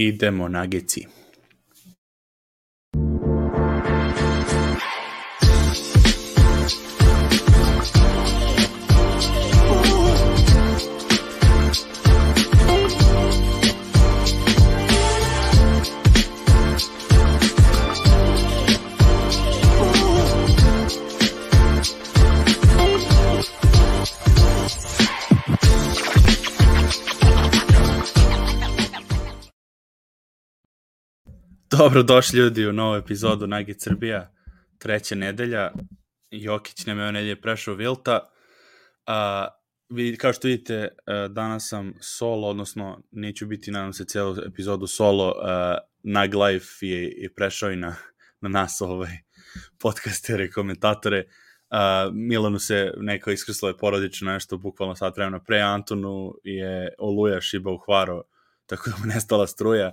Idemo na geci. Dobro došli ljudi u novu epizodu Nagi Srbija, treća nedelja. Jokić nam je ove nedelje prešao Vilta. A, vi, kao što vidite, danas sam solo, odnosno neću biti, nadam se, cijelu epizodu solo. A, Nag Life je, je prešao i na, na nas ovaj, podcastere komentatore. A, Milanu se neko iskrslo je porodično nešto, bukvalno sat vremena pre. Antonu je oluja šiba u hvaro, tako da mu nestala struja.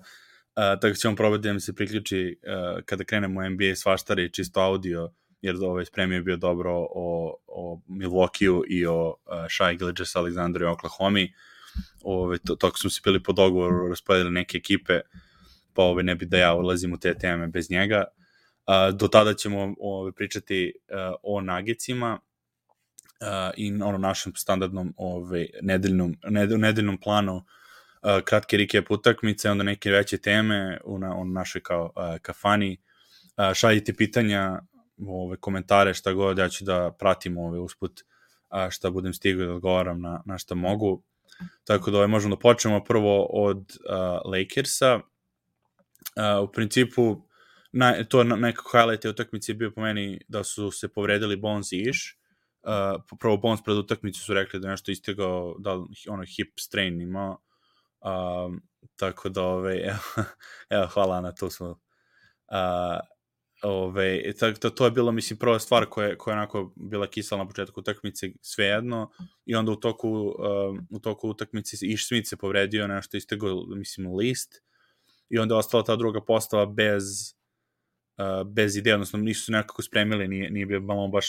Tako ćemo probati da mi se priključi uh, kada krenemo NBA svaštari čisto audio, jer ovaj spremio je bio dobro o, o Milwaukee-u i o uh, Shai Gilgis Alexander i Oklahoma. Ove, to, to smo se bili po dogovoru, raspodeli neke ekipe, pa ove, ne bi da ja ulazim u te teme bez njega. Uh, do tada ćemo ove, pričati uh, o nagicima uh, i ono našem standardnom ove, nedeljnom, nedeljnom planu uh, kratke recap utakmice, onda neke veće teme u, na, u našoj kao uh, kafani. Uh, šaljite pitanja, ove, komentare, šta god, ja ću da pratim ove usput uh, šta budem stigao da odgovaram na, na šta mogu. Tako da ove, možemo da počnemo prvo od uh, Lakersa. Uh, u principu, na, to nekako highlight je utakmice bio po meni da su se povredili Bones i Ish. Uh, prvo Bones pred utakmicu su rekli da nešto istigao, da ono hip strain imao, Um, tako da, ove, evo, evo, hvala na to smo. Uh, ove, tako da to je bilo, mislim, prva stvar koja, koja je onako bila kisala na početku utakmice, svejedno, i onda u toku, um, u toku utakmice Iš Smith se povredio, nešto istego, mislim, list, i onda je ostala ta druga postava bez, uh, bez ideje, odnosno nisu se nekako spremili, nije, nije bio malo baš,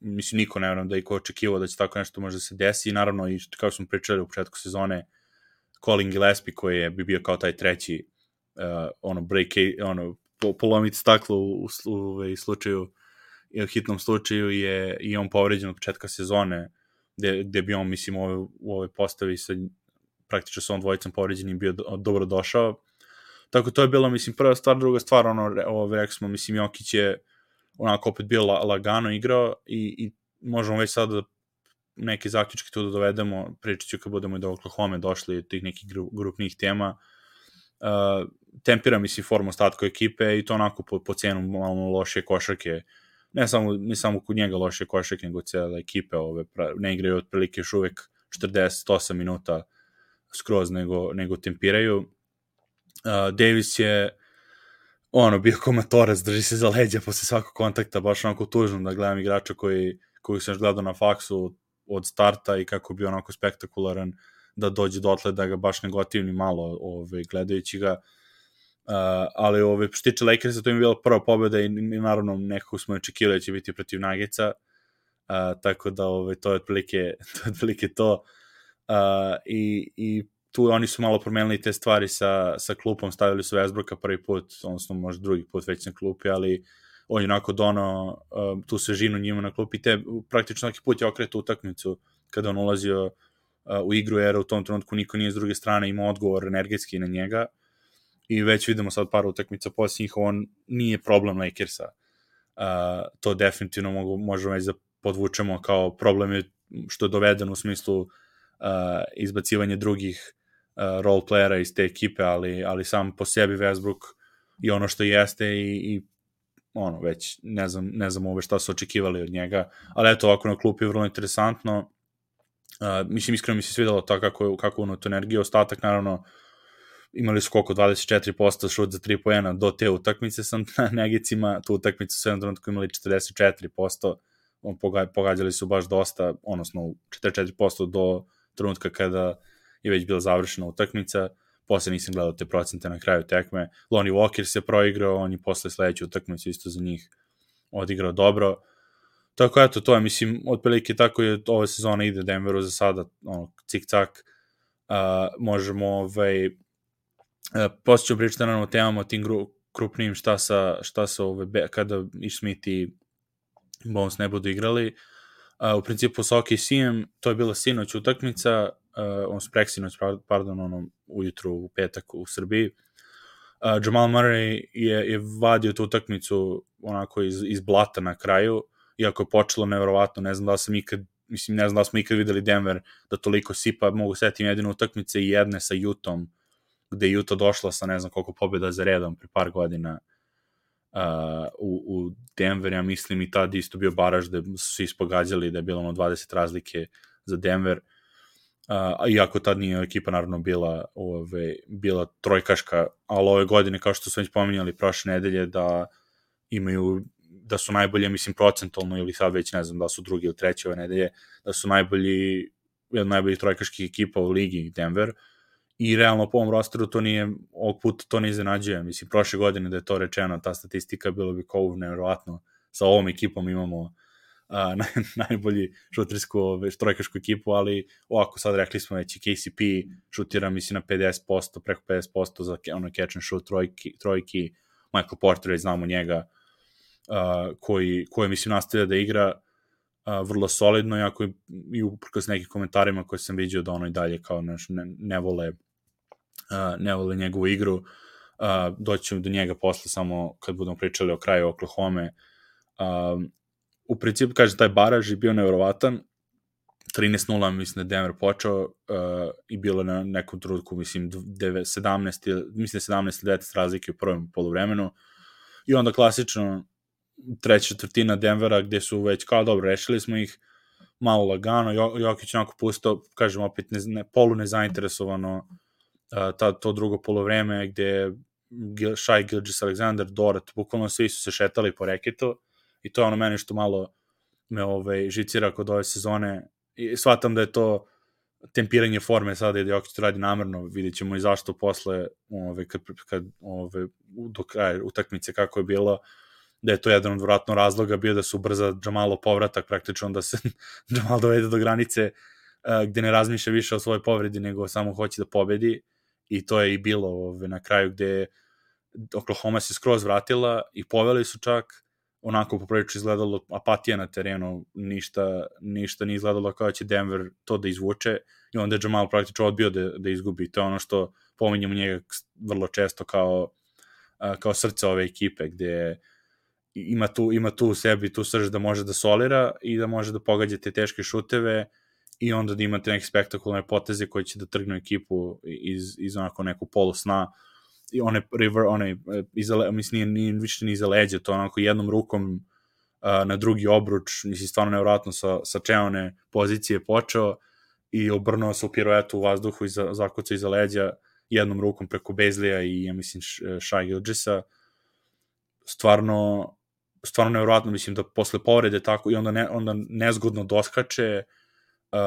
mislim, niko ne vjerujem da je ko očekivao da će tako nešto može da se desi, i naravno, i kao smo pričali u početku sezone, Colin Gillespie koji je bi bio kao taj treći uh, ono break ono polomiti staklo u, u, u, u slučaju u hitnom slučaju je i on povređen od početka sezone gde, gde bi on mislim u u ovoj postavi sa praktično sa on dvojicom povređenim bio do, dobro došao. Tako to je bilo mislim prva stvar. Druga stvar ono ovo rekli smo mislim Jokić je onako opet bio la, lagano igrao i, i možemo već sada da neke zaključke tu da dovedemo, pričat ću kad budemo i do Oklahoma došli tih nekih gru, grupnih tema, uh, tempira mislim formu ostatku ekipe i to onako po, po cenu malo loše košarke, ne samo, ne samo kod njega loše košarke, nego cijela ekipe ove, ne igraju otprilike još uvek 48 minuta skroz, nego, nego tempiraju. Uh, Davis je ono, bio komatorac, drži se za leđa posle svakog kontakta, baš onako tužno da gledam igrača koji, koji sam još gledao na faksu, od starta i kako bi onako spektakularan da dođe dotle da ga baš ne gotivni malo ovaj, gledajući ga. Uh, ali ovaj, što tiče Lakersa, to im je bila prva pobjeda i, i naravno nekako smo očekivali da će biti protiv Nageca, uh, tako da ovaj, to je otprilike to. Je otprilike to. Uh, i, I tu oni su malo promenili te stvari sa, sa klupom, stavili su Westbrooka prvi put, odnosno možda drugi put već na klupi, ali uh, on je onako dono uh, tu svežinu njima na klupi, te praktično svaki put je okreto utakmicu kada on ulazio uh, u igru, jer u tom trenutku niko nije s druge strane imao odgovor energetski na njega i već vidimo sad par utakmica posljednjih, on nije problem Lakersa. Uh, to definitivno mogu, možemo već da podvučemo kao problem je što je doveden u smislu uh, izbacivanje drugih uh, role playera iz te ekipe, ali, ali sam po sebi Westbrook i ono što jeste i, i ono, već ne znam, ne znam ove šta su očekivali od njega, ali eto, ovako na klupi je vrlo interesantno. Uh, mislim, iskreno mi se svidalo to kako, kako ono tu energiju, ostatak naravno imali su koliko 24% šut za 3 poena do te utakmice sa Negicima, tu utakmicu su jednom trenutku imali 44%, on, pogađali su baš dosta, odnosno 44% do trenutka kada je već bila završena utakmica. Uh, posle nisam gledao te procente na kraju tekme. Lonnie Walker se proigrao, on je posle sledeće utakmice isto za njih odigrao dobro. Tako eto, to je, mislim, otprilike tako je ova sezona ide Denveru za sada, ono, cik-cak, uh, možemo ovaj, E, Poslije ću pričati naravno o temama, o tim gru, krupnijim, šta sa, šta sa ove, be, kada Ish Smith i Bones ne budu igrali. Uh, u principu sa OKC-em, to je bila sinoć utakmica, uh, on preksinoć, pardon, ono, ujutru u petak u Srbiji. Uh, Jamal Murray je, je vadio tu utakmicu onako iz, iz blata na kraju, iako je počelo nevjerovatno, ne znam da sam ikad mislim, ne znam da smo ikad videli Denver da toliko sipa, mogu setim jedinu utakmice i jedne sa Jutom, gde je Juta došla sa ne znam koliko pobjeda za redom pre par godina uh, u, u Denver, ja mislim i tad isto bio baraž da su se ispogađali da je bilo ono 20 razlike za Denver, uh, iako tad nije ekipa naravno bila, ove, bila trojkaška, ali ove godine, kao što su već pominjali prošle nedelje, da imaju da su najbolje, mislim, procentalno ili sad već ne znam da su drugi ili treći ove nedelje, da su najbolji, jedna najboljih trojkaških ekipa u ligi Denver i realno po ovom rosteru to nije, ovog puta to ne iznenađuje. Mislim, prošle godine da je to rečeno, ta statistika bilo bi kao nevjerovatno. Sa ovom ekipom imamo a, naj, najbolji šutersku ove, trojkašku ekipu, ali ovako sad rekli smo već i KCP šutira mislim na 50%, preko 50% za ono catch and shoot trojki, trojki Michael Porter, znamo njega, uh, koji, koji mislim nastavlja da igra uh, vrlo solidno, iako i, i uprkos nekim komentarima koje sam vidio da ono i dalje kao ne, ne vole uh, ne vole njegovu igru, uh, doći do njega posle samo kad budemo pričali o kraju Oklahoma. Uh, u principu, kaže, taj baraž je bio nevjerovatan, 13-0, mislim da je Denver počeo uh, i bilo na nekom trutku, mislim, 17, mislim 17 19 razlike u prvom polovremenu. I onda klasično treća četvrtina Denvera gde su već kao dobro rešili smo ih malo lagano, Jokić onako pustao, kažem opet, ne, ne, polu nezainteresovano uh, ta, to drugo polovreme gde Shai Gilgis Alexander, Dorat, bukvalno svi su se šetali po reketu i to je ono meni što malo me ovaj, žicira kod ove sezone. I shvatam da je to tempiranje forme sada i da Jokić radi namerno, vidjet ćemo i zašto posle ove, kad, kad ove, do kraja utakmice kako je bilo, da je to jedan od vratno razloga bio da se ubrza Džamalo povratak, praktično da se Džamal dovede do granice uh, gde ne razmišlja više o svojoj povredi, nego samo hoće da pobedi. I to je i bilo ove, na kraju gde Oklahoma se skroz vratila i poveli su čak onako poprilično izgledalo apatija na terenu, ništa, ništa nije izgledalo kao da će Denver to da izvuče i onda je Jamal praktično odbio da, da izgubi. To je ono što pominjamo njega vrlo često kao, kao srce ove ekipe, gde ima tu, ima tu u sebi tu srž da može da solira i da može da pogađa te teške šuteve i onda da imate neke spektakularne poteze koji će da trgnu ekipu iz, iz onako neku polu sna i one river, one iza, mislim, nije, nije više ni iza leđa, to onako jednom rukom uh, na drugi obruč, mislim, stvarno nevratno sa, sa čeone pozicije počeo i obrnuo se u piruetu u vazduhu i zakucao iza leđa jednom rukom preko Bezlija i, ja mislim, Shai Gilgisa. Stvarno, stvarno nevjerojatno, mislim da posle povrede tako i onda, ne, onda nezgodno doskače, uh,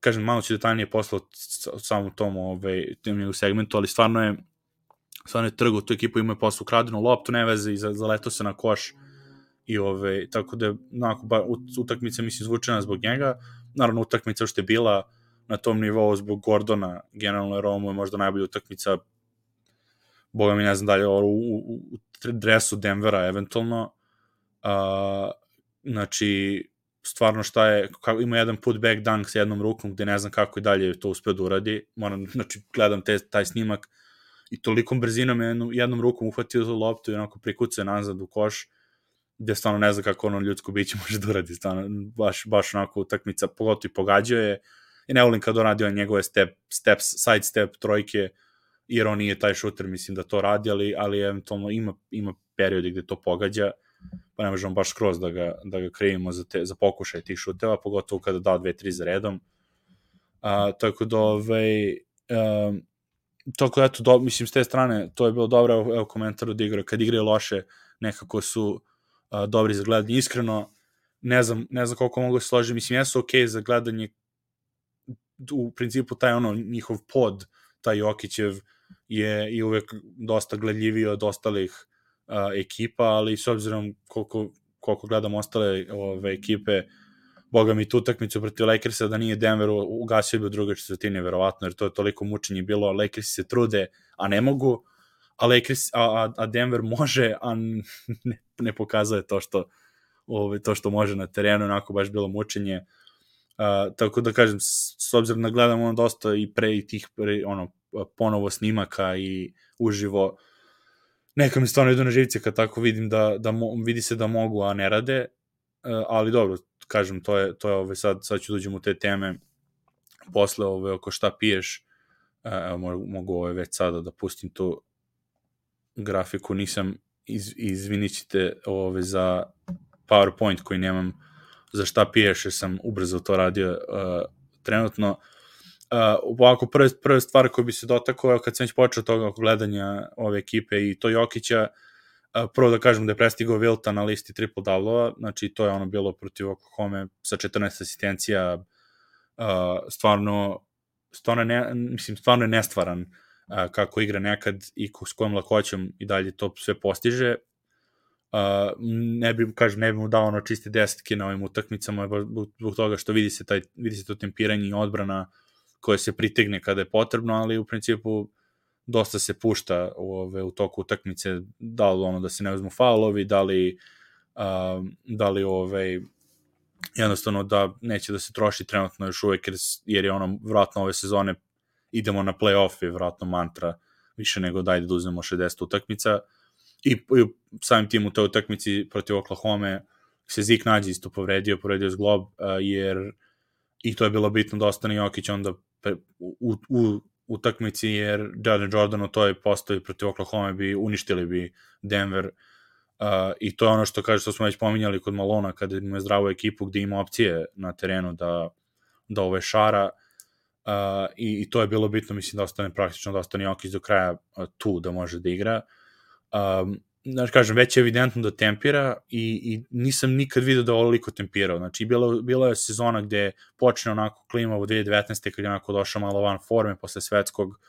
kažem, malo ću detaljnije posle o samom tom ovaj, u segmentu, ali stvarno je stvarno je trgu tu ekipu, imaju posle ukradenu loptu, ne veze i zaleto se na koš. I ove, tako da onako, ba, utakmica mislim zvučena zbog njega, naravno utakmica što je bila na tom nivou zbog Gordona, generalno Romo je možda najbolja utakmica. Boga mi ne znam dalje, u, u, u dresu Denvera eventualno, Uh, znači, stvarno šta je, kako, ima jedan putback dunk sa jednom rukom gde ne znam kako i dalje to uspeo da uradi, moram, znači, gledam te, taj snimak i tolikom brzinom jednom, jednom rukom uhvatio za loptu i onako prikucao nazad u koš, gde stvarno ne znam kako ono ljudsko biće može da uradi, stvarno, baš, baš onako utakmica, pogotovo i pogađao je, i ne volim kad on radi on njegove step, steps, side step trojke, jer on nije taj šuter, mislim da to radi, ali, ali eventualno ima, ima periodi gde to pogađa, pa ne možemo baš skroz da ga, da ga krivimo za, te, za pokušaj tih šuteva, pogotovo kada da dve, tri za redom. A, tako da, ovaj, um, tako eto, do, mislim, s te strane, to je bilo dobro, evo, komentar od igra, kad igraju loše, nekako su a, dobri za gledanje. Iskreno, ne znam, ne znam koliko mogu da se složiti, mislim, jesu okej za gledanje, u principu taj ono, njihov pod, taj Jokićev, je i uvek dosta gledljiviji od ostalih a, ekipa, ali s obzirom koliko, koliko gledam ostale ove ekipe, boga mi tu utakmicu protiv Lakersa da nije Denver ugasio bi u drugoj četvrtini verovatno jer to je toliko mučenje bilo. Lakers se trude a ne mogu a Lakers a, a Denver može a ne, ne pokazuje to što ove, to što može na terenu onako baš bilo mučenje. Uh, tako da kažem s, s obzirom da gledam ono dosta i pre i tih pre, ono ponovo snimaka i uživo neka mi stvarno idu na živce kad tako vidim da, da mo, vidi se da mogu, a ne rade, ali dobro, kažem, to je, to je ove, sad, sad ću dođem da u te teme posle ove, oko šta piješ, uh, mogu, mogu ove, već sada da pustim tu grafiku, nisam, iz, izvinit ćete ove, za PowerPoint koji nemam za šta piješ, jer sam ubrzo to radio uh, trenutno, Uh, ovako, prva, prva stvar koju bi se dotakao, kad sam već počeo toga gledanja ove ekipe i to Jokića, uh, prvo da kažem da je prestigao Vilta na listi triple double znači to je ono bilo protiv Oklahoma sa 14 asistencija, uh, stvarno, stvarno, ne, mislim, stvarno je nestvaran kako igra nekad i s kojom lakoćom i dalje to sve postiže. Uh, ne bi, kažem, ne bi mu dao ono čiste desetke na ovim utakmicama, zbog toga što vidi se, taj, vidi se to tempiranje i odbrana koje se pritegne kada je potrebno, ali u principu dosta se pušta u, ove, u toku utakmice, da li ono da se ne uzmu faulovi, da li, uh, da li ove, jednostavno da neće da se troši trenutno još uvek, jer, jer je ono, vratno ove sezone idemo na play-off, je vratno mantra više nego dajde da uzmemo 60 utakmica. I, i samim tim u toj utakmici protiv Oklahoma se Zik nađe isto povredio, povredio s glob, uh, jer i to je bilo bitno da ostane Jokić onda u, u utakmici, jer Jalen Jordan u toj postoji protiv Oklahoma bi uništili bi Denver. Uh, i to je ono što kaže što smo već pominjali kod Malona kada ima zdravu ekipu gde ima opcije na terenu da, da ove šara. Uh, i, i to je bilo bitno mislim da ostane praktično da ostane Jokić do kraja uh, tu da može da igra. Um, znaš kažem, već je evidentno da tempira i, i nisam nikad vidio da ovoliko tempirao. Znači, bila, bila je sezona gde počne onako klima u 2019. kad je onako došao malo van forme posle svetskog,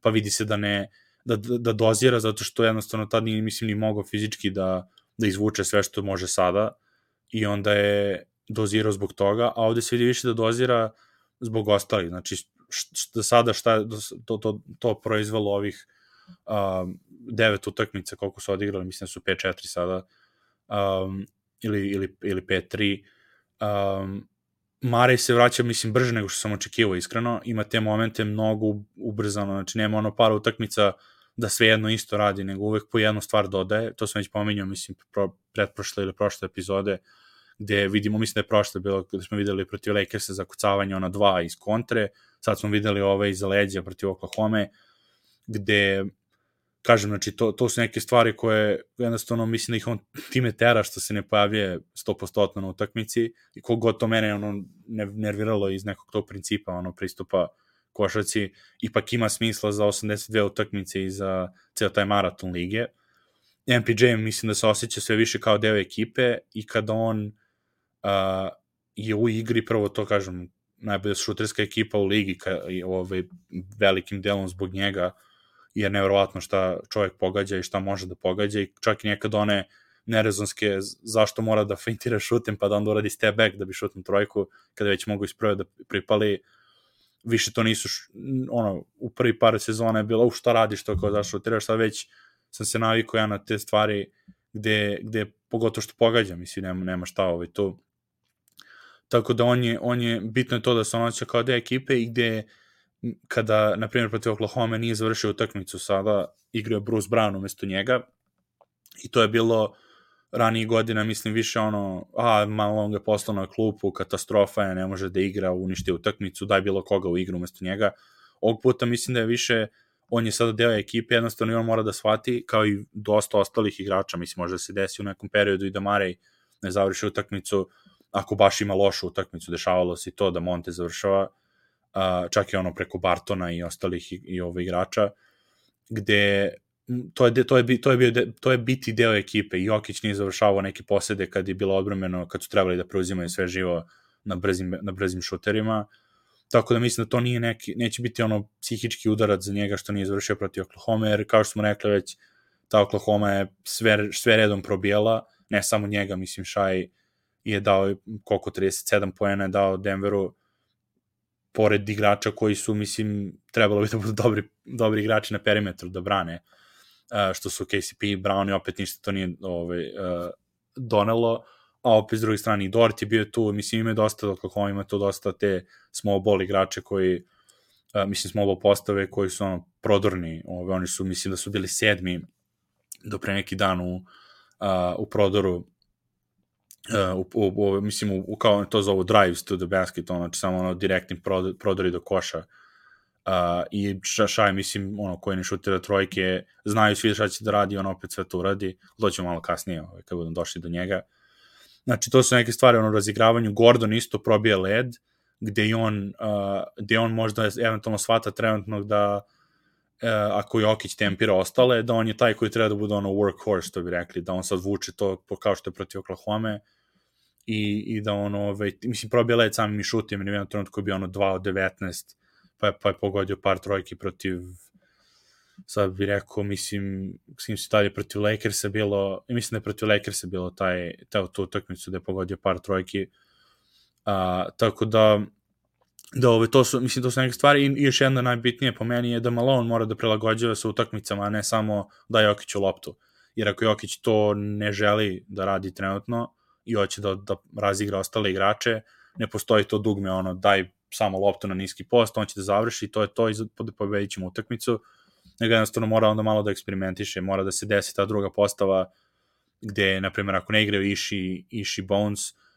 pa vidi se da ne, da, da, da dozira, zato što jednostavno tad nije, mislim, ni mogao fizički da, da izvuče sve što može sada i onda je dozirao zbog toga, a ovde se vidi više da dozira zbog ostalih. Znači, šta, sada šta to, to, to proizvalo ovih um, devet utakmica koliko su odigrali, mislim da su 5-4 sada, um, ili, ili, ili 5-3. Um, Marej se vraća, mislim, brže nego što sam očekivao, iskreno. Ima te momente mnogo ubrzano, znači nema ono par utakmica da sve jedno isto radi, nego uvek po jednu stvar dodaje. To sam već pominjao, mislim, pro, pretprošle ili prošle epizode, gde vidimo, mislim da je prošle bilo, gde smo videli protiv Lakersa zakucavanje ona dva iz kontre, sad smo videli ove iza leđa protiv Oklahoma, gde kažem, znači, to, to su neke stvari koje jednostavno mislim da ih on time tera što se ne pojavlje 100% na utakmici i kogod to mene ono nerviralo iz nekog tog principa ono pristupa košarci, ipak ima smisla za 82 utakmice i za ceo taj maraton lige. MPJ mislim da se osjeća sve više kao deo ekipe i kada on uh, je u igri, prvo to kažem, najbolja šuterska ekipa u ligi, ka, i, ovaj, velikim delom zbog njega, je nevjerovatno šta čovjek pogađa i šta može da pogađa i čak i nekad one nerezonske zašto mora da feintira šutem pa da onda uradi step back da bi šutnom trojku kada već mogu isprve da pripali više to nisu ono u prvi par sezona je bilo u šta radiš to kao zašto šutiraš? Sad već sam se navikao ja na te stvari gde, gde pogotovo što pogađa mislim nema, nema šta ovaj tu tako da on je, on je bitno je to da se on kao deo ekipe i gde kada, na primjer, protiv Oklahoma nije završio utakmicu sada, igrao Bruce Brown umesto njega i to je bilo ranije godina, mislim, više ono, a, malo on ga poslao na klupu, katastrofa je, ne može da igra, uništi utakmicu, daj bilo koga u igru umesto njega. Ovog puta mislim da je više, on je sada deo ekipe, jednostavno i on mora da shvati, kao i dosta ostalih igrača, mislim, može da se desi u nekom periodu i da Marej ne završi utakmicu, ako baš ima lošu utakmicu, dešavalo se to da Monte završava, uh, čak i ono preko Bartona i ostalih i, i ove igrača, gde to je, to je, to je, bio, to je biti deo ekipe. Jokić nije završavao neke posede kad je bilo odbromeno, kad su trebali da preuzimaju sve živo na brzim, na brzim šuterima. Tako da mislim da to nije neki, neće biti ono psihički udarac za njega što nije završio protiv Oklahoma, jer kao što smo rekli već, ta Oklahoma je sve, sve redom probijala, ne samo njega, mislim i je dao koliko 37 poena je dao Denveru pored igrača koji su, mislim, trebalo bi da budu dobri, dobri igrači na perimetru da brane, uh, što su KCP i Brown i opet ništa to nije ovaj, uh, donelo, a opet s druge strane i Dort je bio tu, mislim ima dosta, kako ima tu dosta te small ball igrače koji, uh, mislim small ball postave koji su ono prodorni, ovaj, oni su, mislim da su bili sedmi do pre neki dan u, u prodoru uh, u, u, u, mislim, u, kao to zovu drives to the basket, ono, znači samo ono direktni prodori do koša. Uh, I Šaj, mislim, ono, koji ne šutira trojke, znaju svi šta će da radi, on opet sve to uradi. Doćemo malo kasnije, ovaj, kad budem došli do njega. Znači, to su neke stvari, ono, razigravanju. Gordon isto probije led, gde on, uh, gde on možda eventualno shvata trenutno da uh, ako Jokić tempira ostale, da on je taj koji treba da bude ono workhorse, što bi rekli, da on sad vuče to kao što je protiv Oklahoma, i, i da ono, ovaj, mislim, probio led samim i šutima, na jednom trenutku je bio ono 2 od 19, pa je, pa je pogodio par trojki protiv sad bih rekao, mislim, s kim se dalje protiv Lakersa bilo, mislim da je protiv Lakersa bilo taj, taj tu utakmicu da je pogodio par trojki, a, tako da da ove, to su, mislim, to su neke stvari i, i još jedna najbitnije po meni je da Malone mora da prilagođava sa utakmicama, a ne samo da Jokiću loptu. Jer ako Jokić to ne želi da radi trenutno, i hoće da, da razigra ostale igrače, ne postoji to dugme, ono, daj samo loptu na niski post, on će da završi i to je to i pobedit ćemo utakmicu, nego jednostavno mora onda malo da eksperimentiše, mora da se desi ta druga postava gde, na primjer, ako ne igraju Ishi, Ishi Bones, uh,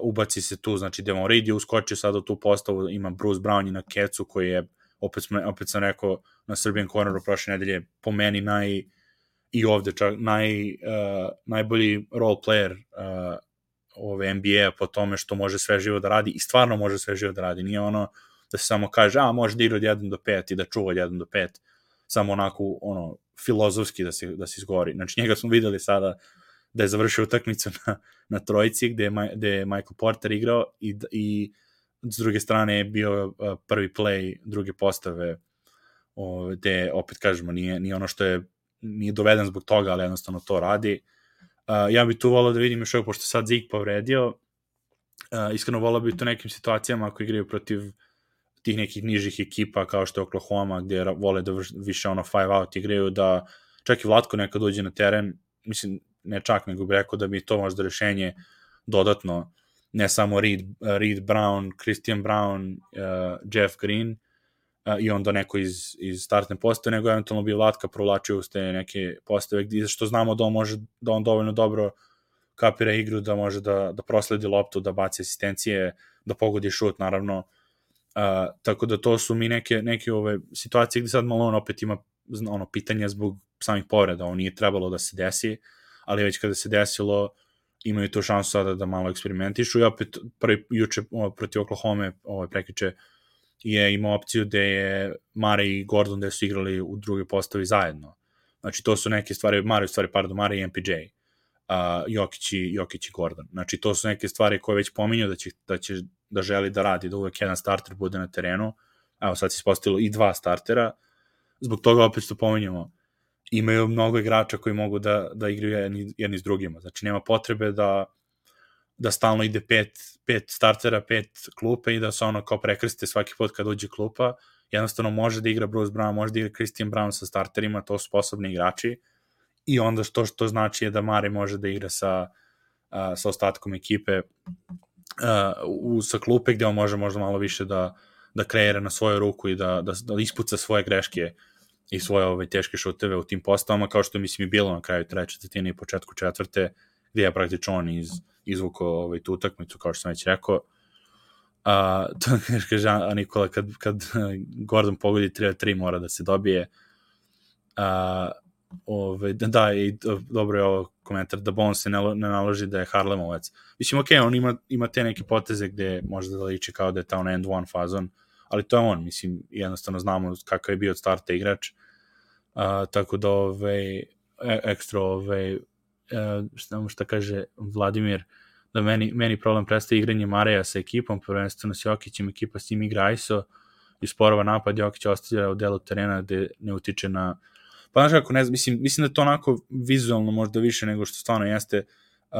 ubaci se tu, znači Devon Reed je uskočio sada u tu postavu, ima Bruce Brown i na kecu koji je, opet, opet sam rekao na Serbian Corneru prošle nedelje, po meni naj, i ovde čak naj, uh, najbolji role player uh, ove NBA-a po tome što može sve živo da radi i stvarno može sve živo da radi. Nije ono da se samo kaže, a može da igra od 1 do 5 i da čuva od 1 do 5, samo onako ono, filozofski da se, da se izgori. Znači njega smo videli sada da je završio utakmicu na, na trojici gde je, gde je Michael Porter igrao i, i s druge strane je bio prvi play druge postave o, gde opet kažemo nije, nije ono što je nije doveden zbog toga, ali jednostavno to radi. Ja bih tu volao da vidim još ovo, pošto sad Zik povredio, iskreno volao bih to nekim situacijama ako igraju protiv tih nekih nižih ekipa kao što je Oklahoma gde vole da više ono five out igraju da čak i Vlatko nekad dođe na teren mislim ne čak nego bih rekao da bi to možda rešenje dodatno ne samo Reed, Reed Brown, Christian Brown, uh, Jeff Green i onda neko iz, iz startne postave, nego eventualno bi Vlatka provlačio uz te neke postave što znamo da on može, da on dovoljno dobro kapira igru, da može da, da prosledi loptu, da baci asistencije, da pogodi šut, naravno. Uh, tako da to su mi neke, neke ove situacije gde sad malo on opet ima ono pitanja zbog samih povreda, on nije trebalo da se desi, ali već kada se desilo, imaju tu šansu sada da malo eksperimentišu i opet prvi juče protiv Oklahoma ovaj prekriče je imao opciju da je Mare i Gordon da su igrali u drugoj postavi zajedno. Znači, to su neke stvari, Mare, stvari, pardon, Mare i MPJ, uh, Jokić, i, Jokić i Gordon. Znači, to su neke stvari koje već pominju da će, da će da želi da radi, da uvek jedan starter bude na terenu. Evo, sad se ispostavilo i dva startera. Zbog toga opet što pominjamo, imaju mnogo igrača koji mogu da, da igraju jedni, jedni s drugima. Znači, nema potrebe da da stalno ide pet, pet startera, pet klupe i da se ono kao prekrste svaki put kad uđe klupa. Jednostavno može da igra Bruce Brown, može da igra Christian Brown sa starterima, to su sposobni igrači. I onda što što znači je da Mare može da igra sa, uh, sa ostatkom ekipe uh, u, sa klupe gde on može možda malo više da, da kreira na svoju ruku i da, da, da ispuca svoje greške i svoje ove teške šuteve u tim postavama, kao što mislim i bilo na kraju treće četvrtine i početku četvrte, gde je praktično on iz, izvukao ovaj, tu utakmicu, kao što sam već rekao. A, to kaže a Nikola, kad, kad Gordon pogodi 3-3 mora da se dobije. A, ovaj, da, i dobro je ovo komentar, da Bon se ne, ne naloži da je Harlemovac. Mislim, ok, on ima, ima te neke poteze gde možda da liči kao da je ta on end one fazon, ali to je on, mislim, jednostavno znamo kakav je bio od starta igrač, a, tako da ovaj, e, ekstra ovaj, uh, šta, šta kaže Vladimir, da meni, meni problem prestaje igranje Mareja sa ekipom, prvenstveno s Jokićem, ekipa s tim igra ISO i sporova napad Jokić ostavlja u delu terena gde ne utiče na pa znaš kako, ne znam, mislim, mislim da to onako vizualno možda više nego što stvarno jeste. Uh,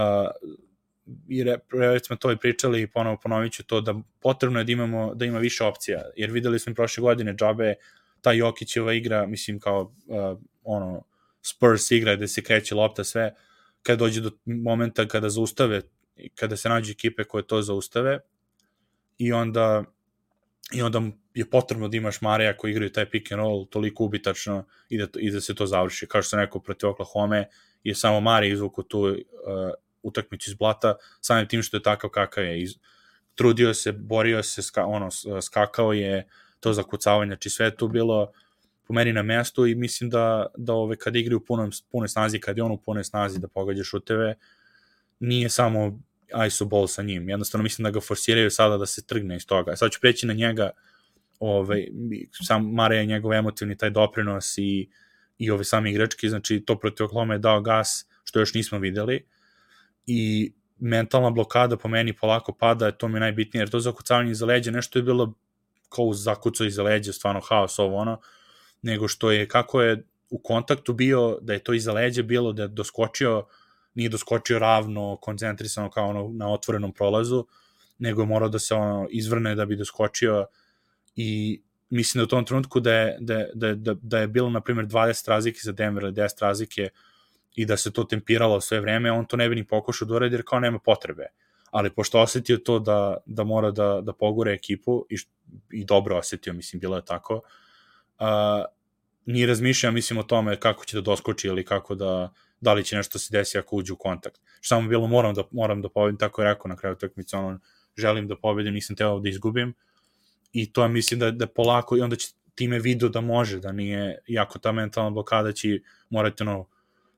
i re, već smo to i pričali i ponovo ponovit ću to da potrebno je da imamo da ima više opcija jer videli smo prošle godine džabe ta Jokićeva igra mislim kao uh, ono Spurs igra gde se kreće lopta sve kad dođe do momenta kada zaustave kada se nađe ekipe koje to zaustave i onda i onda je potrebno da imaš Mareja koji igraju taj pick and roll toliko ubitačno i da, i da se to završi. Kao što sam rekao protiv Oklahoma je samo Mare izvuku tu uh, utakmicu iz blata, samim tim što je takav kakav je. Iz, trudio se, borio se, ska, ono, skakao je to zakucavanje, znači sve tu bilo po meni na mestu i mislim da, da ove, kad igraju u punoj, punoj snazi, kad je on u punoj snazi da pogađa šuteve, nije samo ISO ball sa njim. Jednostavno mislim da ga forsiraju sada da se trgne iz toga. Sad ću preći na njega, ovaj, sam Mare je njegov emotivni taj doprinos i, i ove sami igrački, znači to protiv Oklahoma je dao gas, što još nismo videli. I mentalna blokada po meni polako pada, to mi je najbitnije, jer to zakucavanje iza leđa, nešto je bilo kao zakucao iza leđa, stvarno haos ovo ono, nego što je, kako je u kontaktu bio, da je to iza leđa bilo, da je doskočio, nije doskočio ravno, koncentrisano kao ono na otvorenom prolazu, nego je morao da se ono izvrne da bi doskočio i mislim da u tom trenutku da je, da, da, da, da je bilo, na primjer, 20 razlike za Denver ili 10 razlike i da se to tempiralo sve vreme, on to ne bi ni pokušao da uredi jer kao nema potrebe. Ali pošto osetio to da, da mora da, da pogure ekipu i, i dobro osetio, mislim, bilo je tako, uh, nije razmišljao, mislim, o tome kako će da doskoči ili kako da, da li će nešto se desi ako uđe u kontakt. Samo bilo, moram da, moram da pobedim, tako je rekao na kraju utakmice, ono, želim da pobedim, nisam teo da izgubim, i to mislim da, da polako, i onda će time video da može, da nije, jako ta mentalna blokada će morati ono,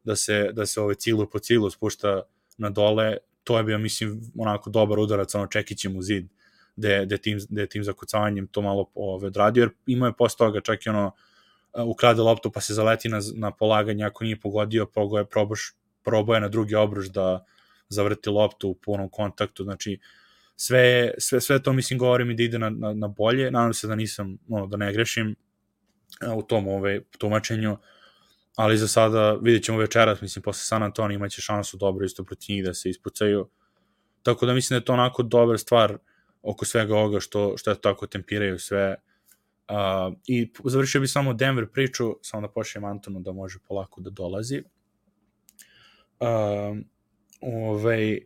da se, da se ove cilu po cilu spušta na dole, to je bio, mislim, onako dobar udarac, ono, čekićem u zid, gde, gde, tim, gde tim zakucavanjem to malo ove, odradio, jer imao je posle toga čak i ono, ukrade loptu pa se zaleti na, na polaganje, ako nije pogodio, pogoje, probaš, proboje na drugi obruč da zavrti loptu u punom kontaktu, znači, sve, sve, sve to mislim govorim i da ide na, na, na bolje, nadam se da nisam, ono, da ne grešim u tom ove, tumačenju, ali za sada vidjet ćemo večeras, mislim, posle San Antonio imaće šansu dobro isto protiv njih da se ispucaju, tako da mislim da je to onako dobra stvar oko svega ovoga što, što je tako tempiraju sve, Uh, I završio bi samo Denver priču, samo da pošljem Antonu da može polako da dolazi. Uh, ovaj, e,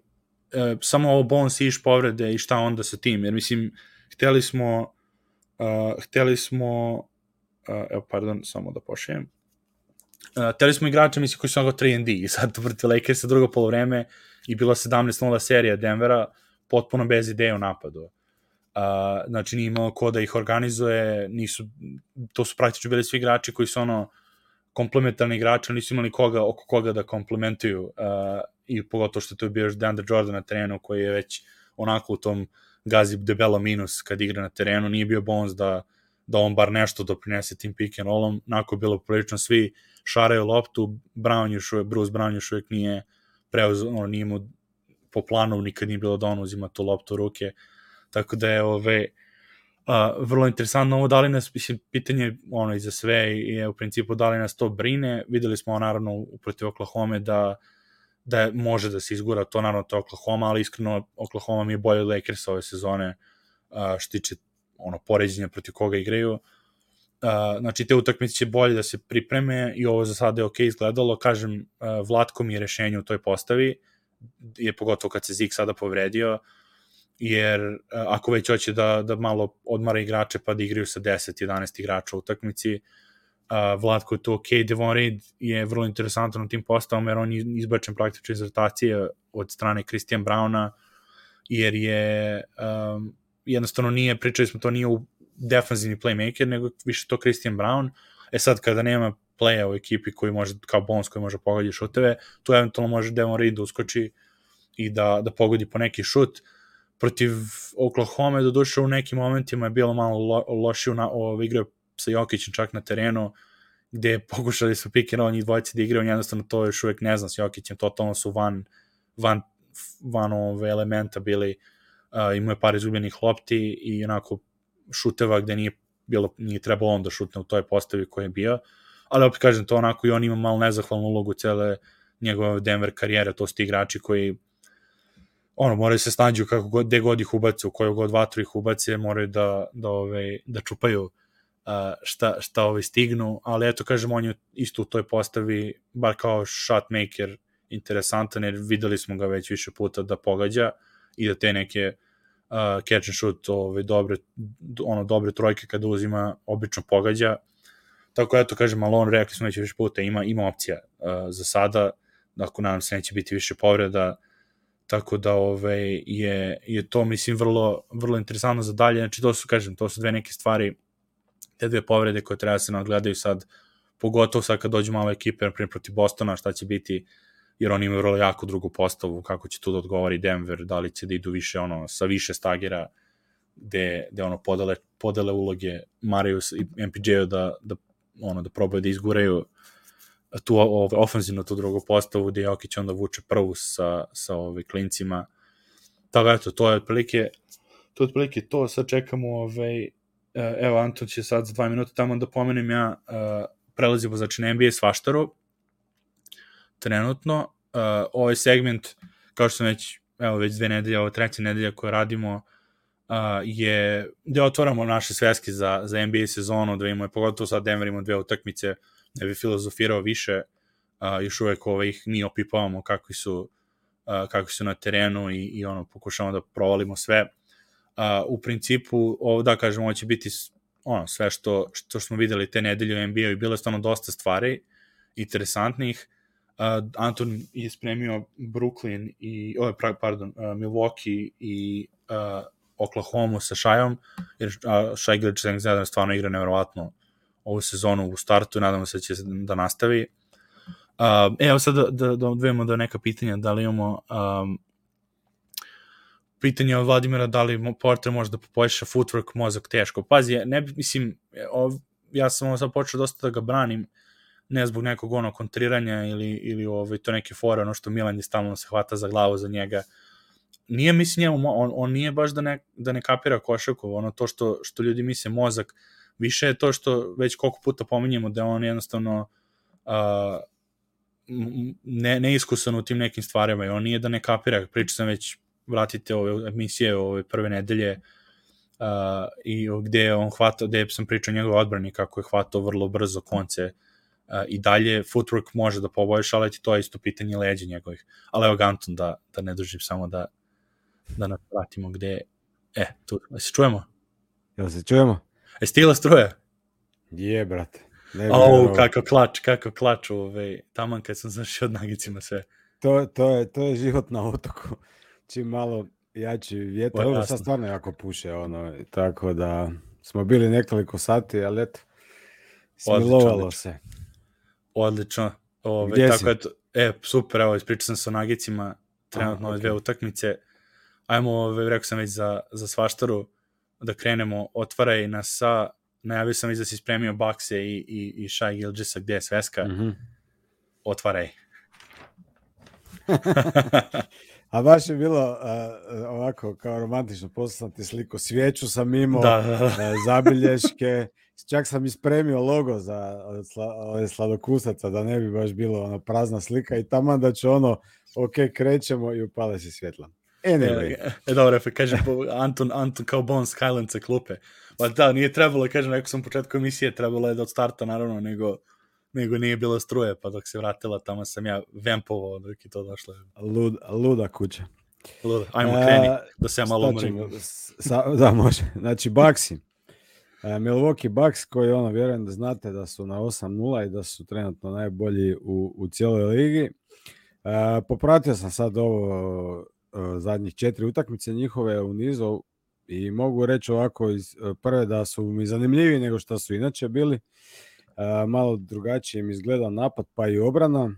samo ovo Bones iš povrede i šta onda sa tim, jer mislim, hteli smo uh, hteli smo uh, evo, pardon, samo da pošajem uh, hteli smo igrača, mislim, koji su onako 3 D i sad protiv Lakersa drugo polovreme i bila 17-0 serija Denvera, potpuno bez ideje u napadu. Uh, znači nije imao ko da ih organizuje, nisu, to su praktično bili svi igrači koji su ono komplementarni igrači, nisu imali koga, oko koga da komplementuju uh, i pogotovo što to je bio još DeAndre Jordan na terenu koji je već onako u tom gazi debelo minus kad igra na terenu, nije bio bonus da, da on bar nešto doprinese tim pick and rollom, onako bilo prilično svi šaraju loptu, Brown još uvek, Bruce Brown još uvek nije preuzeo, ono, nije mu po planu nikad nije bilo da on uzima tu loptu u ruke, tako da je ove, a, vrlo interesantno ovo, da li nas, mislim, pitanje ono i za sve je u principu da li nas to brine, videli smo naravno protiv Oklahoma da da može da se izgura to, naravno to Oklahoma, ali iskreno Oklahoma mi je bolje od Lakers ove sezone a, što tiče ono, poređenja protiv koga igraju. A, znači, te utakmice će bolje da se pripreme i ovo za sada je ok izgledalo. Kažem, a, Vlatko mi je rešenje u toj postavi, je pogotovo kad se Zik sada povredio, jer a, ako već hoće da, da malo odmara igrače pa da igraju sa 10-11 igrača u utakmici, uh, Vlatko je to ok, Devon Reid je vrlo interesantan u tim postavom, jer on je izbačen praktično iz rotacije od strane Christian Browna, jer je um, jednostavno nije, pričali smo to nije u defanzivni playmaker, nego više to Christian Brown. E sad, kada nema playa u ekipi koji može, kao bonus koji može pogoditi šuteve, tu eventualno može Devon Reid da uskoči i da, da pogodi po neki šut. Protiv Oklahoma, do duše u nekim momentima je bilo malo lo, lošije na, ovo, igrao sa Jokićem čak na terenu, gde pokušali su pick and roll njih dvojice da igraju, jednostavno to još uvek ne znam s Jokićem, totalno su van, van, van ove elementa bili, uh, imao je par izgubljenih lopti i onako šuteva gde nije bilo, nije trebalo on da šutne u toj postavi koji je bio, ali opet kažem to onako i on ima malo nezahvalnu ulogu cele njegove Denver karijere, to su ti igrači koji ono, moraju se snađu kako god, gde god ih ubace, u koju god vatru ih ubace, moraju da, da, ove, da čupaju uh, šta, šta ove stignu, ali eto, kažem, on je isto u toj postavi, bar kao shot maker, interesantan, jer videli smo ga već više puta da pogađa i da te neke catch and shoot, ove, dobre, ono, dobre trojke kada uzima, obično pogađa. Tako eto, kažem, ali on rekli smo već više puta, ima, ima opcija uh, za sada, ako nadam se neće biti više povreda, tako da ovaj, je, je to, mislim, vrlo, vrlo interesantno za dalje. Znači, to su, kažem, to su dve neke stvari, te dve povrede koje treba da se nadgledaju sad, pogotovo sad kad dođu malo ekipe, na primjer, protiv Bostona, šta će biti, jer oni imaju vrlo jako drugu postavu, kako će tu da odgovori Denver, da li će da idu više, ono, sa više stagera, gde, gde ono, podele, podele uloge Marius i MPJ-u da, da, ono, da probaju da izguraju tu ovaj, ofenzivno tu drugu postavu gde Jokić onda vuče prvu sa, sa ovaj, klincima. Tako eto, to je otprilike to je otprilike to, sad čekamo ovaj, e, evo Anton će sad za dva minuta tamo da pomenem ja uh, prelazimo znači na NBA svaštaru trenutno uh, ovaj segment kao što sam već evo već dve nedelje, ovo treća nedelja koju radimo uh, je gde otvaramo naše sveske za, za NBA sezonu, da imamo, pogotovo sad Denver imamo dve utakmice ne bi filozofirao više, uh, još uvek ovaj, ih mi opipavamo kakvi su, uh, kakvi su na terenu i, i ono, pokušamo da provalimo sve. Uh, u principu, ovo da kažem, ovo će biti ono, sve što, što smo videli te nedelje u NBA i bilo je stvarno dosta stvari interesantnih. Uh, Anton je spremio Brooklyn i, oh, pardon, uh, Milwaukee i uh, Oklahoma sa Shajom, jer uh, Shai Gilgis stvarno igra nevjerovatno ovu sezonu u startu, nadamo se da će da nastavi. Uh, evo sad da, da, da odvijemo do neka pitanja, da li imamo um, pitanje od Vladimira da li Porter može da poboljša footwork, mozak teško. Pazi, ne mislim, ov, ja sam ovo sad počeo dosta da ga branim, ne zbog nekog ono kontriranja ili, ili ovaj, to neke fore, ono što Milan je stalno se hvata za glavu za njega. Nije, mislim, njemu, on, on nije baš da ne, da ne kapira košaku, ono to što, što ljudi misle mozak, Više je to što već koliko puta pominjemo da on jednostavno uh, ne, neiskusan u tim nekim stvarima i on nije da ne kapira, priča sam već vratite ove emisije ove prve nedelje uh, i gde on hvata, gde sam pričao njegov odbrani kako je hvatao vrlo brzo konce uh, i dalje footwork može da poboljša, ali to je isto pitanje leđa njegovih. Ali evo Ganton da, da ne držim samo da da nas vratimo gde e, tu, se čujemo? Jel se čujemo? Je stila struja? Je, brate. Ne oh, kako klač, kako klač, ove, taman kad sam zašao od nagicima sve. To, to, je, to je život na otoku. Čim malo jači vjetar, ovo sad stvarno jako puše, ono, tako da smo bili nekoliko sati, ali eto, smilovalo odlično, se. Odlično. Ove, Gdje tako si? Eto, e, super, evo, ispričao sam sa nagicima, trenutno ove okay. dve utakmice. Ajmo, ove, rekao sam već za, za svaštaru, da krenemo, otvaraj nas sa, najavio sam već da si spremio bakse i, i, i Shai Gilgisa gde je sveska, mm -hmm. otvaraj. A baš je bilo uh, ovako kao romantično poslati sliku. Svijeću sam imao, da, da, da. Uh, zabilješke, čak sam ispremio logo za ove sladokusaca, da ne bi baš bilo ono prazna slika i tamo da će ono, ok, krećemo i upale se svjetla. Anyway. E, e dobro, pa kažem, Anton, Anton kao Highland sa klupe. Pa da, nije trebalo, kažem, rekao sam u početku emisije, trebalo je da od starta, naravno, nego, nego nije bilo struje, pa dok se vratila, tamo sam ja vempovao dok je to došlo. Lud, luda kuća. Luda, ajmo kreni, uh, da se ja malo umorim. Sa, da, može. Znači, Baxi. Uh, Milwaukee Bucks, koji ono, vjerujem da znate da su na 8-0 i da su trenutno najbolji u, u cijeloj ligi. Uh, popratio sam sad ovo zadnjih četiri utakmice njihove u nizu i mogu reći ovako iz prve da su mi zanimljiviji nego što su inače bili. Malo drugačije mi izgleda napad pa i obrana.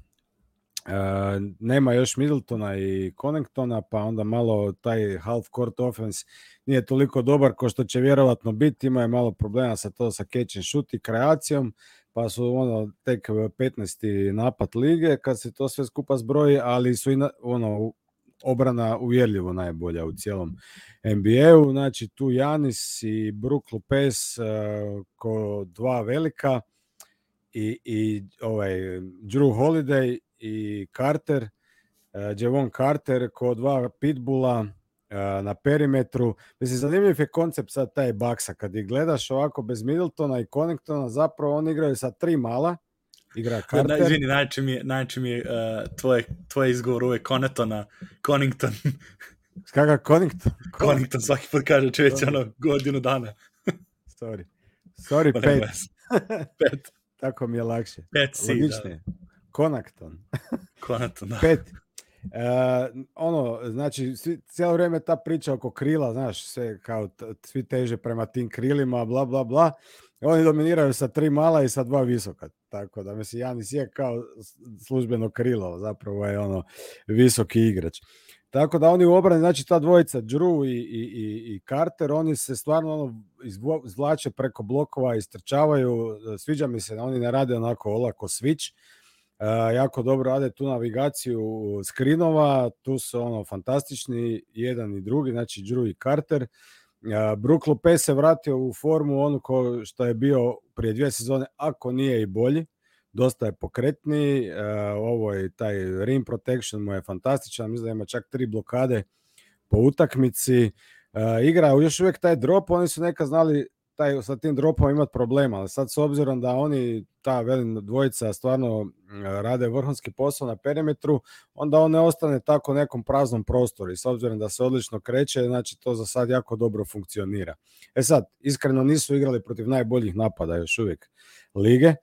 Nema još Middletona i Connectona, pa onda malo taj half court offense nije toliko dobar ko što će vjerovatno biti. Ima je malo problema sa to sa catch and shoot i kreacijom, pa su ono tek 15. napad lige kad se to sve skupa zbroji, ali su i na, ono obrana uvjerljivo najbolja u cijelom NBA-u. Znači tu Janis i Brook Lopez uh, ko dva velika i, i ovaj Drew Holiday i Carter uh, Javon Carter ko dva pitbula uh, na perimetru. Mislim, zanimljiv je koncept sad taj baksa. Kad ih gledaš ovako bez Middletona i Conningtona, zapravo oni igraju sa tri mala, igra Carter. Da, izvini, najče mi je, najče mi je uh, tvoj, tvoj izgovor uvek Conetona, Connington. Kakav Connington? Connington svaki put kaže čovječ ono godinu dana. Sorry. Sorry, pet. Pet. Tako mi je lakše. Pet si, da. Konakton. Conetton, da. Pet. E, ono, znači, svi, cijelo vrijeme ta priča oko krila, znaš, sve kao t- svi teže prema tim krilima, bla, bla, bla. Oni dominiraju sa tri mala i sa dva visoka. Tako da, mislim, Janis je kao službeno krilo, zapravo je ono visoki igrač. Tako da oni u obrani, znači ta dvojica, Drew i, i, i, i Carter, oni se stvarno ono izvlače preko blokova, istrčavaju, sviđa mi se, da oni ne rade onako olako switch, jako dobro rade tu navigaciju skrinova, tu su ono fantastični jedan i drugi, znači Drew i Carter. E, Brook Lopez se vratio u formu onu ko što je bio prije dvije sezone, ako nije i bolji. Dosta je pokretniji, e, ovo je taj rim protection mu je fantastičan, mislim da ima čak tri blokade po utakmici. E, igra još uvijek taj drop, oni su neka znali taj, sa tim dropom imati problema, ali sad s obzirom da oni, ta velim dvojica stvarno rade vrhunski posao na perimetru, onda on ne ostane tako nekom praznom prostoru i s obzirom da se odlično kreće, znači to za sad jako dobro funkcionira. E sad, iskreno nisu igrali protiv najboljih napada još uvijek lige,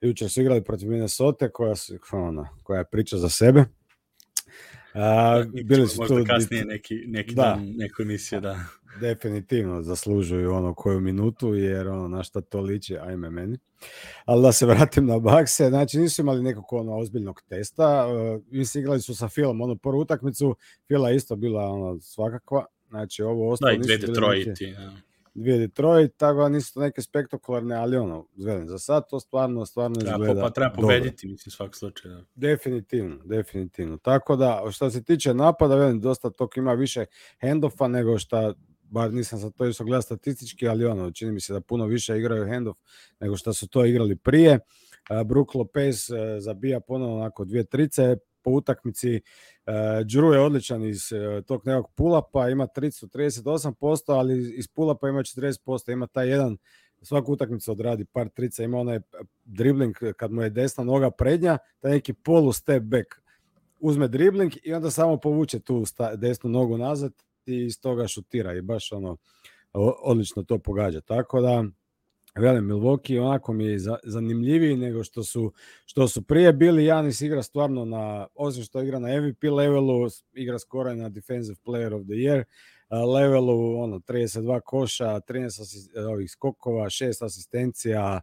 jučer su igrali protiv Minnesota koja, su, ona, koja je priča za sebe. A, bili su Možda tu kasnije neki, neki Da. dan, neku emisiju, da. Definitivno zaslužuju ono koju minutu, jer ono na šta to liči, ajme meni. Ali da se vratim na bakse, znači nisu imali nekog ono ozbiljnog testa, uh, mislim igrali su sa Filom, ono prvu utakmicu, Fila isto bila ono svakakva, znači ovo Da, ostalo dve nisu bile neke- i, da. dvije Detroit, tako da nisu to neke spektakularne, ali ono, velim, za sad to stvarno, stvarno Treba, izgleda pa treba dobro. pobediti, mislim, svak slučaj. Da. Definitivno, definitivno. Tako da, što se tiče napada, velim, dosta tog ima više handoffa nego što, bar nisam sad to gledao statistički, ali ono, čini mi se da puno više igraju handoff nego što su to igrali prije. Uh, Brook Lopez uh, zabija ponovno onako dvije trice po utakmici. Uh, Drew je odličan iz tog nekog pull-upa, ima tricu 38%, ali iz pull-upa ima 40%, ima taj jedan svaku utakmicu odradi par trica, ima onaj dribling kad mu je desna noga prednja, taj neki polu step back. Uzme dribling i onda samo povuče tu desnu nogu nazad i iz toga šutira i baš ono odlično to pogađa. Tako da velim Milwaukee onako mi je za, zanimljiviji nego što su što su prije bili. Janis igra stvarno na osim što igra na MVP levelu, igra skoro na Defensive Player of the Year levelu, ono 32 koša, 13 asis, ovih skokova, 6 asistencija,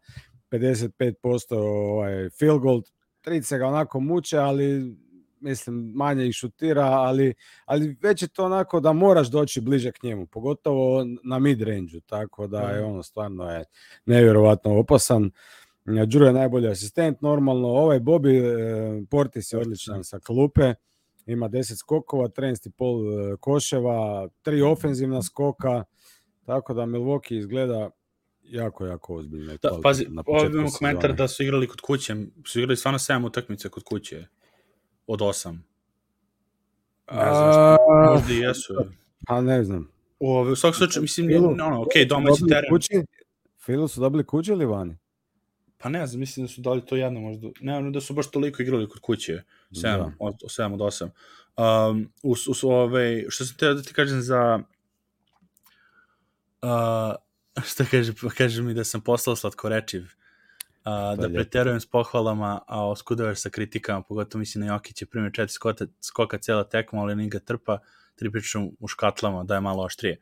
55% ovaj field goal, 30 ga onako muče, ali mislim manje ih šutira, ali, ali već je to onako da moraš doći bliže k njemu, pogotovo na mid range tako da je ono stvarno je nevjerovatno opasan. Đuro je najbolji asistent, normalno. Ovaj Bobby e, Portis je odličan sa klupe, ima 10 skokova, 13,5 koševa, tri ofenzivna skoka, tako da Milwaukee izgleda jako, jako ozbiljno. Da, pazi, ovdje imamo komentar da su igrali kod kuće, su igrali stvarno 7 utakmica kod kuće, od 8. Ne znam šta, A, možda i jesu. Pa ne znam. U, u svakom slučaju, mislim, Filu, ono, ok, domaći teren. Kući, Filu su dobili kući ili vani? Pa ne znam, mislim da su dali to jedno možda. Ne, ono da su baš toliko igrali kod kuće. 7, Da. od, 7 od 8. Um, us, us, ove, što sam teo da ti kažem za... Uh, što kaže, kaže mi da sam poslao slatkorečiv. Uh, da preterujem s pohvalama, a oskudovaš sa kritikama, pogotovo mislim na Jokić je primjer četiri skoka, skoka cela tekma, ali Liga trpa, tri pričam u škatlama, da je malo oštrije.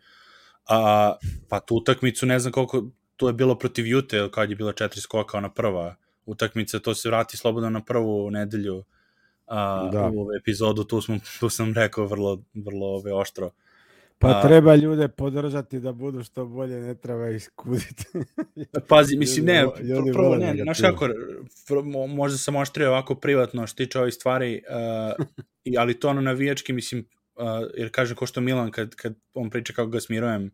A, pa tu utakmicu ne znam koliko, to je bilo protiv Jute, kad je bila četiri skoka, ona prva utakmica, to se vrati slobodno na prvu nedelju a, Da. u ovu epizodu, tu, smo, tu sam rekao vrlo, vrlo ove, oštro. Pa A- treba ljude podržati da budu što bolje, ne treba ih skuditi. Pazi, mislim, ne, ljudi pr- prvo ne, znaš kako, možda sam oštrio ovako privatno što tiče ovih stvari, uh, ali to ono navijački, mislim, uh, jer kažem ko što Milan, kad, kad on priča kako ga smirujem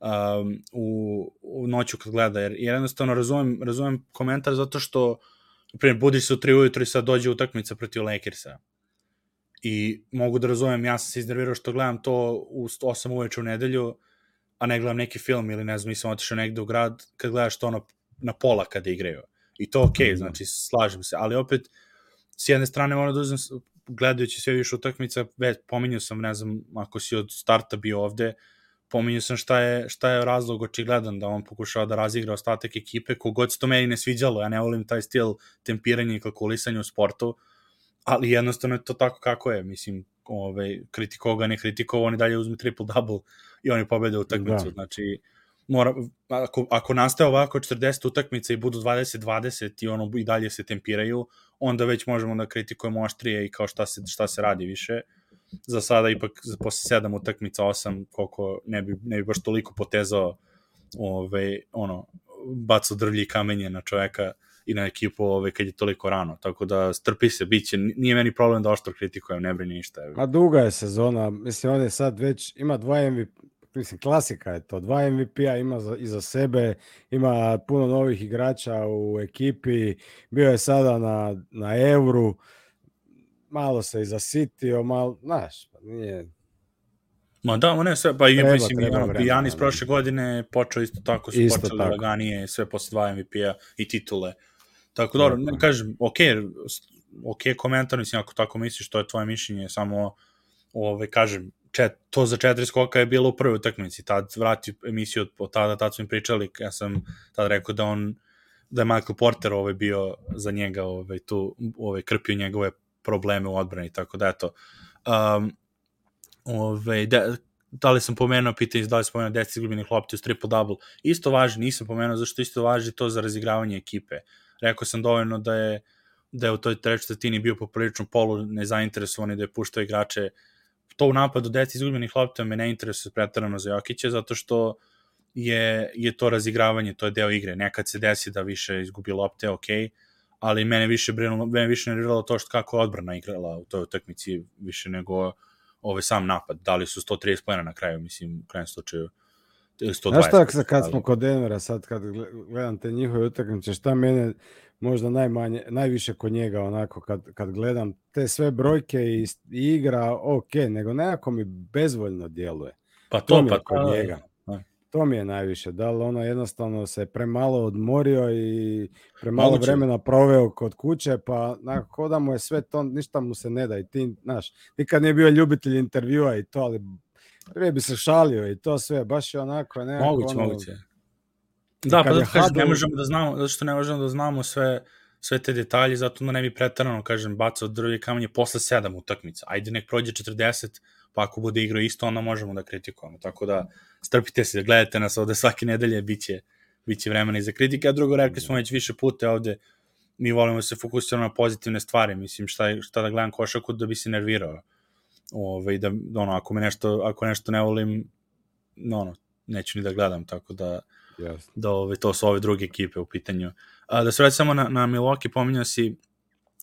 um, u, u noću kad gleda, jer, jer jednostavno razumem, razumem komentar zato što, na primjer, budiš se u tri ujutro i sad dođe utakmica protiv Lakersa. I mogu da razumem, ja sam se iznervirao što gledam to u 8 uveče u nedelju, a ne gledam neki film ili ne znam, nisam otišao negde u grad, kad gledaš to ono na pola kada igraju. I to okej, okay, znači slažem se, ali opet s jedne strane moram da uzem gledajući sve više utakmica, već pominjao sam, ne znam, ako si od starta bio ovde, pominjao sam šta je, šta je razlog očigledan da on pokušava da razigra ostatak ekipe, kogod se to meni ne sviđalo, ja ne volim taj stil tempiranja i kalkulisanja u sportu, ali jednostavno je to tako kako je, mislim, ovaj, kritikovao ga, ne kritikovao, oni dalje uzme triple-double i oni pobede utakmicu, da. znači, mora, ako, ako nastaje ovako 40 utakmica i budu 20-20 i ono i dalje se tempiraju, onda već možemo da kritikujemo oštrije i kao šta se, šta se radi više. Za sada ipak posle 7 utakmica, 8, koliko ne bi, ne bi baš toliko potezao ove, ono, bacao drvlje i kamenje na čoveka i na ekipu ove, kad je toliko rano. Tako da strpi se, bit će, nije meni problem da oštro kritikujem, ne brini ništa. A duga je sezona, mislim, on je sad već, ima dva MVP, mislim, klasika je to. Dva MVP-a ima za, iza sebe, ima puno novih igrača u ekipi, bio je sada na, na Euru, malo se i zasitio, malo, znaš, pa nije... Ma da, ma ne, sve, pa treba, mislim, treba ono, Janis prošle godine počeo isto tako, su isto počeli tako. laganije, sve posle dva MVP-a i titule. Tako dobro, ne, kažem, ok, ok komentar, mislim, ako tako misliš, to je tvoje mišljenje, samo, ove, kažem, čet, to za četiri skoka je bilo u prvoj utakmici, tad vrati emisiju od, od tada, tad su im pričali, ja sam tad rekao da on, da je Michael Porter ovaj bio za njega ovaj, tu, ovaj, krpio njegove probleme u odbrani, tako da eto. Um, ovaj, da, da li sam pomenuo, pitanje da li sam pomenuo 10 izgubljenih lopti uz triple-double, isto važi, nisam pomenuo, zašto isto važi to za razigravanje ekipe. Rekao sam dovoljno da je da je u toj trećoj četvrtini bio poprilično polu nezainteresovan i da je puštao igrače to u napadu 10 izgubljenih lopta me ne interesuje pretarano za Jokića, zato što je, je to razigravanje, to je deo igre. Nekad se desi da više izgubi lopte, ok, ali mene više brinulo, mene više nerviralo to što kako je odbrana igrala u toj utakmici više nego ovaj sam napad. Da li su 130 pojena na kraju, mislim, u krajem slučaju. 120. Znaš šta, kad smo kod Denvera, sad kad gledam te njihove utakmice, šta mene možda najmanje, najviše kod njega onako kad, kad gledam te sve brojke i, i igra ok, nego nekako mi bezvoljno djeluje. Pa to, to mi pa kod njega. To mi je najviše. Da li ono jednostavno se premalo odmorio i premalo Moguće. vremena proveo kod kuće, pa nakon da mu je sve to, ništa mu se ne da i ti, znaš, nikad nije bio ljubitelj intervjua i to, ali prije bi se šalio i to sve, baš je onako nekako moguće, ono, moguće Da, pa zato kažem, Hadu... ne možemo da znamo, zato što ne možemo da znamo sve, sve te detalje, zato da ne bi pretarano, kažem, bacao drvje kamenje posle sedam utakmica. Ajde, nek prođe 40, pa ako bude igrao isto, onda možemo da kritikujemo. Tako da, strpite se, gledajte nas ovde svake nedelje, bit će, bit će vremena i za kritike. A drugo, rekli smo već više puta ovde, mi volimo da se fokusiramo na pozitivne stvari. Mislim, šta, šta da gledam košaku da bi se nervirao. Ove, da, ono, ako me nešto, ako nešto ne volim, no, ono, neću ni da gledam, tako da Yes. Da ove, to su ove druge ekipe u pitanju. A, da se vrati samo na, na Milwaukee, pominjao si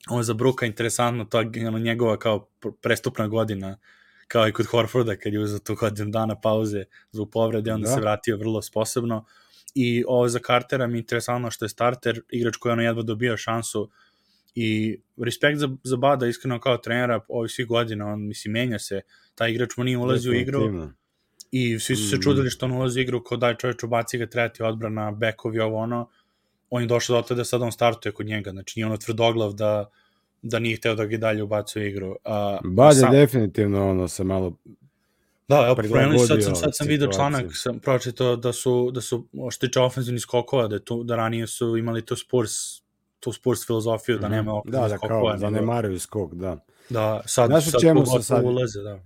ovo za Bruka, interesantno, to ono, njegova kao prestupna godina, kao i kod Horforda, kad je uzao tu godinu dana pauze zbog povrede, onda da. se vratio vrlo sposobno. I ovo za Cartera mi je interesantno što je starter, igrač koji ono jedva dobio šansu i respekt za, za Bada, iskreno kao trenera, ovih svih godina, on, mislim, menja se, taj igrač mu nije ulazio u igru, i svi su se mm. čudili što on ulazi igru kao daj čovječ ubaci ga treti odbrana, bekovi, ovo ono, on je došao do toga da sad on startuje kod njega, znači nije ono tvrdoglav da, da nije hteo da ga dalje ubacuje igru. A, Bad je sam... definitivno ono se malo Da, evo, promenili, sad sam, sad sam vidio članak, sam pročitao da su, da su što tiče ofenzivnih skokova, da, tu, da ranije su imali to Spurs, tu Spurs filozofiju, mm da mhm. nema ofenzivnih da, da, skokova. Da, da, ne skok, da. Da, sad, Znaš sad čemu su sad, ulaze, da.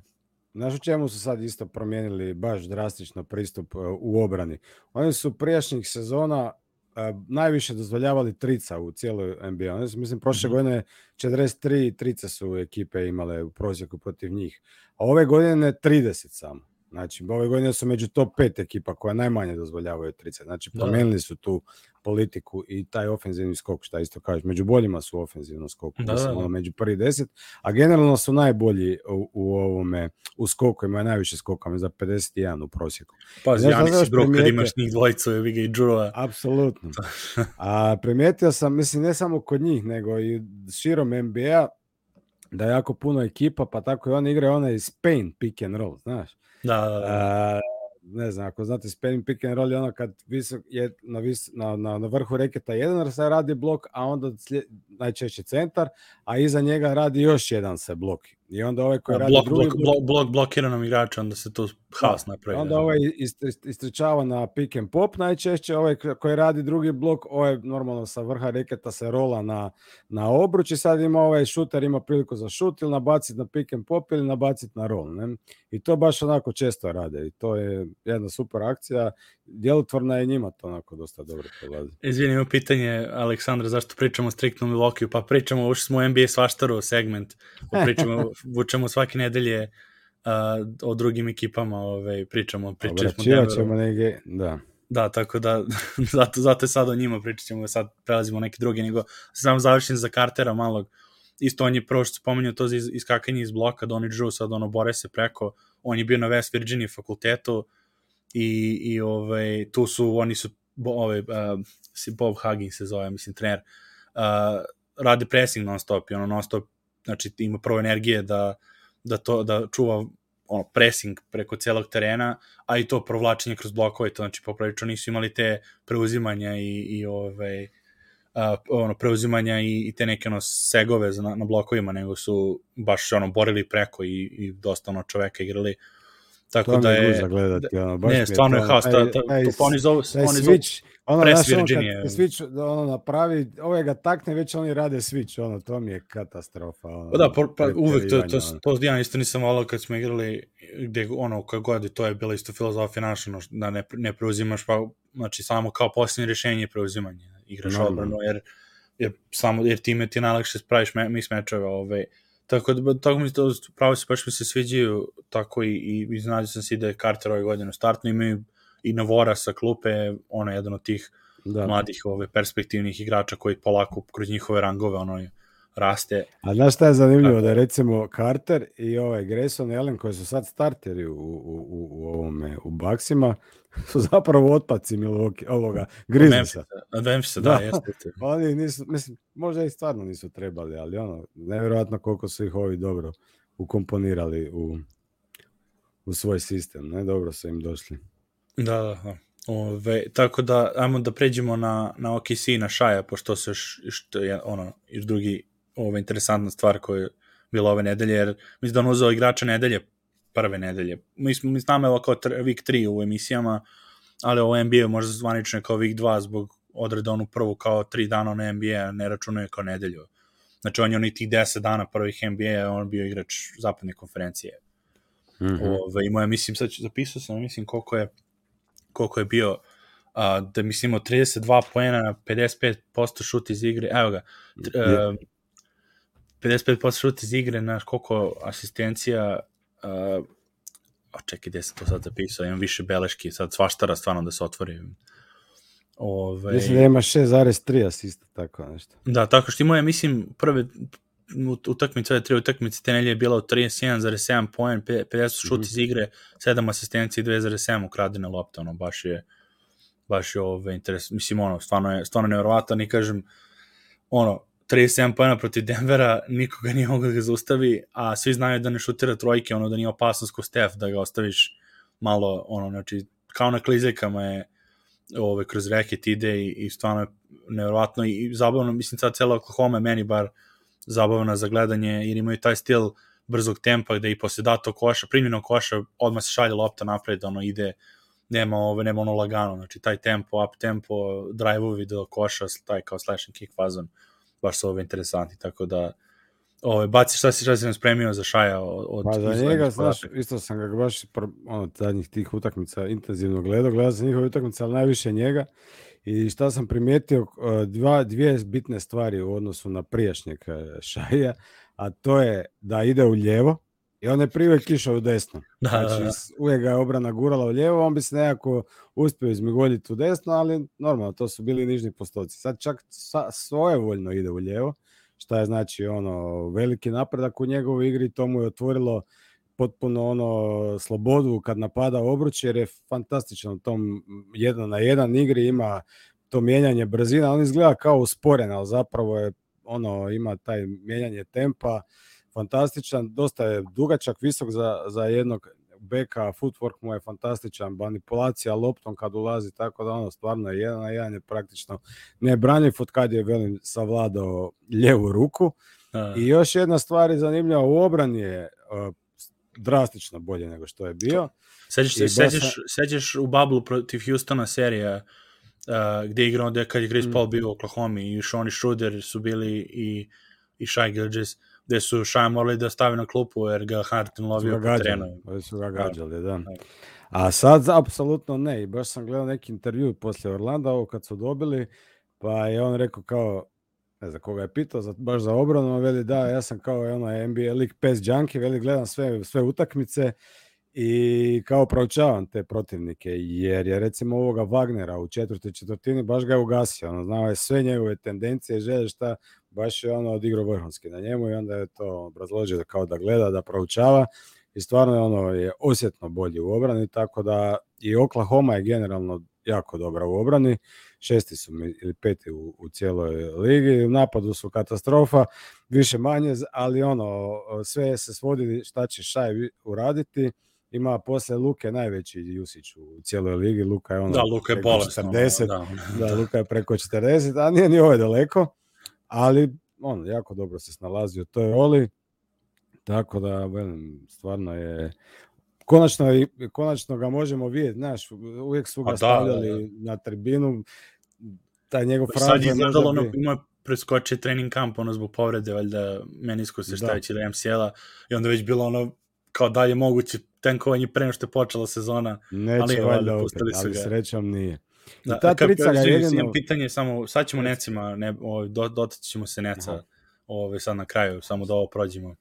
Znaš u čemu su sad isto promijenili baš drastično pristup e, u obrani? Oni su prijašnjih sezona uh, najviše dozvoljavali trica u cijeloj NBA. Oni su, mislim, prošle mm -hmm. godine 43 trica su ekipe imale u prosjeku protiv njih. A ove godine 30 samo. Znači, ove godine su među top 5 ekipa koja najmanje dozvoljavaju trice. Znači, da. promijenili su tu politiku i taj ofenzivni skok, šta isto kažeš. Među boljima su ofenzivno skoku, da, mislim, da, da. među prvi deset, a generalno su najbolji u, u ovome, u skoku, imaju najviše skoka, za 51 u prosjeku. Pa, Janis i Brok, kad imaš njih dvojicu, je Viga i Džurova. Apsolutno. a primijetio sam, mislim, ne samo kod njih, nego i širom NBA, da je jako puno ekipa, pa tako i oni igraju onaj Spain pick and roll, znaš. Da, da, da. A, ne znam, ako znate Spain pick and roll je ono kad visok, je na, vis, na, na, na vrhu reketa jedan se radi blok, a onda slijed, najčešće centar, a iza njega radi još jedan se blok. I onda ovaj koji radi blok, drugi blok, blok, blok blokiranom igrača, onda se to haos napravi. Onda da. ovaj ist- istričava na pick and pop najčešće, ovaj koji radi drugi blok, ovaj normalno sa vrha reketa se rola na, na obruč i sad ima ovaj šuter ima priliku za šut ili nabaciti na pick and pop ili nabaciti na roll. Ne? I to baš onako često rade i to je jedna super akcija. Djelotvorna je njima to onako dosta dobro prolazi. Izvini, imam pitanje, Aleksandra, zašto pričamo striktno Milwaukee? Pa pričamo, ušli smo u NBA svaštaru segment, pričamo, vučemo svake nedelje uh, o drugim ekipama, ovaj, pričamo, pričali smo Denveru. ćemo negdje, da. Da, tako da, zato, zato je sad o njima pričat ćemo, sad prelazimo neke druge, nego sam završen za Cartera malog, isto on je prvo što spomenuo to za iz- iskakanje iz bloka, Donny Drew, sad ono bore se preko, on je bio na West Virginia fakultetu i, i ovaj, tu su, oni su, bo, ovaj, uh, Bob Huggins se zove, mislim, trener, uh, radi pressing non stop i ono non stop, znači ima prvo energije da, da to, da čuva ono, pressing preko celog terena, a i to provlačenje kroz blokove, to znači poprilično nisu imali te preuzimanja i, i ove, a, ono, preuzimanja i, i te neke ono, segove na, na blokovima, nego su baš ono, borili preko i, i dosta ono, čoveka igrali. Tako da je je... gledati. Ono, baš Ne, stvarno je haos, ta, ta, taj to, pa oni zovu, oni zovu, switch, ono, znaš, ono, switch ono, napravi, ovaj ga takne, već oni rade switch, ono, to mi je katastrofa. Ono, Pa da, pa, pa uvek to, to, to, to ja isto nisam volao kad smo igrali gde ono kad god to je bila isto filozofija naša ono, da ne, ne preuzimaš pa znači samo kao posljednje rješenje je preuzimanje igraš Normalno. odbranu jer jer samo jer time ti najlakše spraviš me, mis mečeva ovaj tako da tako mi to pravo se baš mi se sviđaju tako i i iznađio sam se da je Carter ove godine u startno imaju i Navora sa klupe ono je jedan od tih Da. mladih ove perspektivnih igrača koji polako kroz njihove rangove ono raste A znaš šta je zanimljivo? Da je. recimo Carter i ovaj Grayson Allen koji su sad starteri u, u, u, u ovome, u Baksima, su zapravo otpaci Milwaukee, ovoga, Grizzliesa. Memphisa, Memphisa, da, Da. jeste. jeste. Oni nisu, mislim, možda i stvarno nisu trebali, ali ono, nevjerojatno koliko su ih ovi dobro ukomponirali u, u svoj sistem, ne, dobro su im došli. Da, da, da. Ove, tako da, ajmo da pređemo na, na OKC i na Šaja, pošto se još, što je ono, još drugi, ova interesantna stvar koja je bila ove nedelje, jer mislim da on uzeo igrača nedelje, prve nedelje. Mi smo, mi znamo ovo kao week 3 u emisijama, ali ovo NBA možda zvanično je kao week 2 zbog odreda onu prvu kao 3 dana na NBA, ne računuje kao nedelju. Znači on je onih tih 10 dana prvih NBA, on bio igrač zapadne konferencije. Mm -hmm. Ove, imao je, mislim, sad ću- zapisao sam, mislim, koliko je, koliko je bio, a, da mislim, imao 32 poena na 55% šut iz igre, evo ga, tr, Je. e, 55% šut iz igre na koliko asistencija, uh, o čekaj, gde sam to sad zapisao, imam više beleški, sad svaštara stvarno da se otvori. Ove, Mislim da ima 6,3 asista, tako nešto. Da, tako što imao je, mislim, prve utakmice, ove tri utakmice te je bila u 31,7 poen, pe- 50 šut Mhm. iz igre, 7 asistencije i 2,7 ukradene lopte, ono, baš je, baš je ove, interes, mislim, ono, stvarno je, stvarno nevjerovatan i kažem, ono, 37 pojena protiv Denvera, nikoga nije mogao da ga zaustavi, a svi znaju da ne šutira trojke, ono, da nije opasnost ko Steph, da ga ostaviš malo, ono, znači, kao na klizekama je, ove, kroz reket ide i, i stvarno je nevjerovatno i, i zabavno, mislim sad cela Oklahoma meni bar zabavna za gledanje jer imaju taj stil brzog tempa gde i posle dato koša, primljenog koša odmah se šalje lopta napred, ono ide nema ove, nema ono lagano, znači taj tempo, up tempo, drive-ovi do koša, taj kao slash and kick fazon, baš su ove interesanti, tako da ove, baci šta si šta si nam spremio za Šaja od, od Pa za njega, znaš, isto sam ga baš ono, zadnjih tih utakmica intenzivno gledao, gledao sam njihove utakmice, ali najviše njega. I šta sam primijetio, uh, dva, dvije bitne stvari u odnosu na prijašnjeg uh, Šaja, a to je da ide u lijevo i on je prije uvijek išao u desno. Da, da, Znači, da. s- uvijek ga je obrana gurala u lijevo, on bi se nekako uspio izmigoljiti u desno, ali normalno, to su bili nižni postoci. Sad čak sa, svojevoljno ide u lijevo, šta je znači ono veliki napredak u njegovoj igri, to mu je otvorilo potpuno ono slobodu kad napada obruč, jer je fantastičan u tom jedan na jedan igri, ima to mijenjanje brzina, on izgleda kao usporen, ali zapravo je ono ima taj mijenjanje tempa, fantastičan, dosta je dugačak, visok za, za jednog beka, footwork mu je fantastičan, manipulacija loptom kad ulazi, tako da ono stvarno je jedan na jedan je praktično nebranjiv od kad je velim savladao ljevu ruku. Da. I još jedna stvar je zanimljiva, u obrani je uh, drastično bolje nego što je bio. Sećaš se, sećaš, sećaš u Bablu protiv Houstona serija uh, gde je igrao, kad je Chris Mm. Paul bio u Oklahoma i Shawnee Schroeder su bili i, i Shai Gilgis, gde su Shai morali da stavi na klupu jer ga Harden lovio po terenu. oni su ga gađali, da. Da. A sad apsolutno ne. I baš sam gledao neki intervju poslije Orlanda, ovo kad su dobili, pa je on rekao kao, ne znam koga je pitao, za, baš za obranu, veli da, ja sam kao ono NBA League PES junkie, veli gledam sve, sve utakmice i kao proučavam te protivnike, jer je recimo ovoga Wagnera u četvrtoj četvrtini baš ga je ugasio, ono, znao je sve njegove tendencije, želje šta, baš je ono odigrao vrhunski na njemu i onda je to obrazložio da kao da gleda, da proučava i stvarno je ono je osjetno bolji u obrani, tako da i Oklahoma je generalno jako dobra u obrani, šesti su mi ili peti u, u cijeloj ligi, u napadu su katastrofa, više manje, ali ono, sve se svodi šta će Šaj uraditi, ima posle Luke najveći Jusić u cijeloj ligi, Luka je ono Da, Luka je preko bolestan. 40, Da, da, Luka je preko 40, a nije ni ovaj daleko, ali on jako dobro se snalazio, to je Oli, tako da, velim, stvarno je, konačno, i- konačno ga možemo vidjeti, znaš, uvijek su ga da, stavljali na tribinu, taj njegov Sad frazer je izgledalo, ono, bi- ima preskočio trening kamp, ono, zbog povrede, valjda, menisku se Da. šta već ili MCL-a, i onda već bilo ono, kao dalje moguće tenkovanje pre nego što je počela sezona. neće ali valjda valjda, opet, ali srećom nije. Da, I ta kako- trica ga izvini, jedino... Imam pitanje, samo, sad ćemo necima, ne, ovaj, do, dotaći ćemo se neca, Aha. ovaj, sad na kraju, samo da ovo prođemo.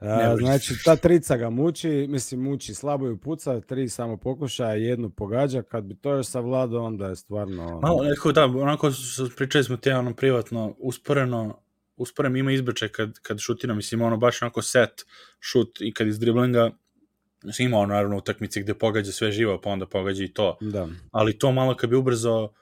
A, znači, ta trica ga muči, mislim, muči, slabo ju puca, tri samo pokušaja, jednu pogađa, kad bi to još savladao, onda je stvarno... ono, Malo, neko, da, onako, pričali smo te ono privatno, usporeno, usporeno ima izbrče kad, kad šutira, mislim, ono baš onako set šut i kad iz driblinga, mislim, ima ono, naravno, utakmice gde pogađa sve živo, pa onda pogađa i to. Da. Ali to malo kad bi ubrzao,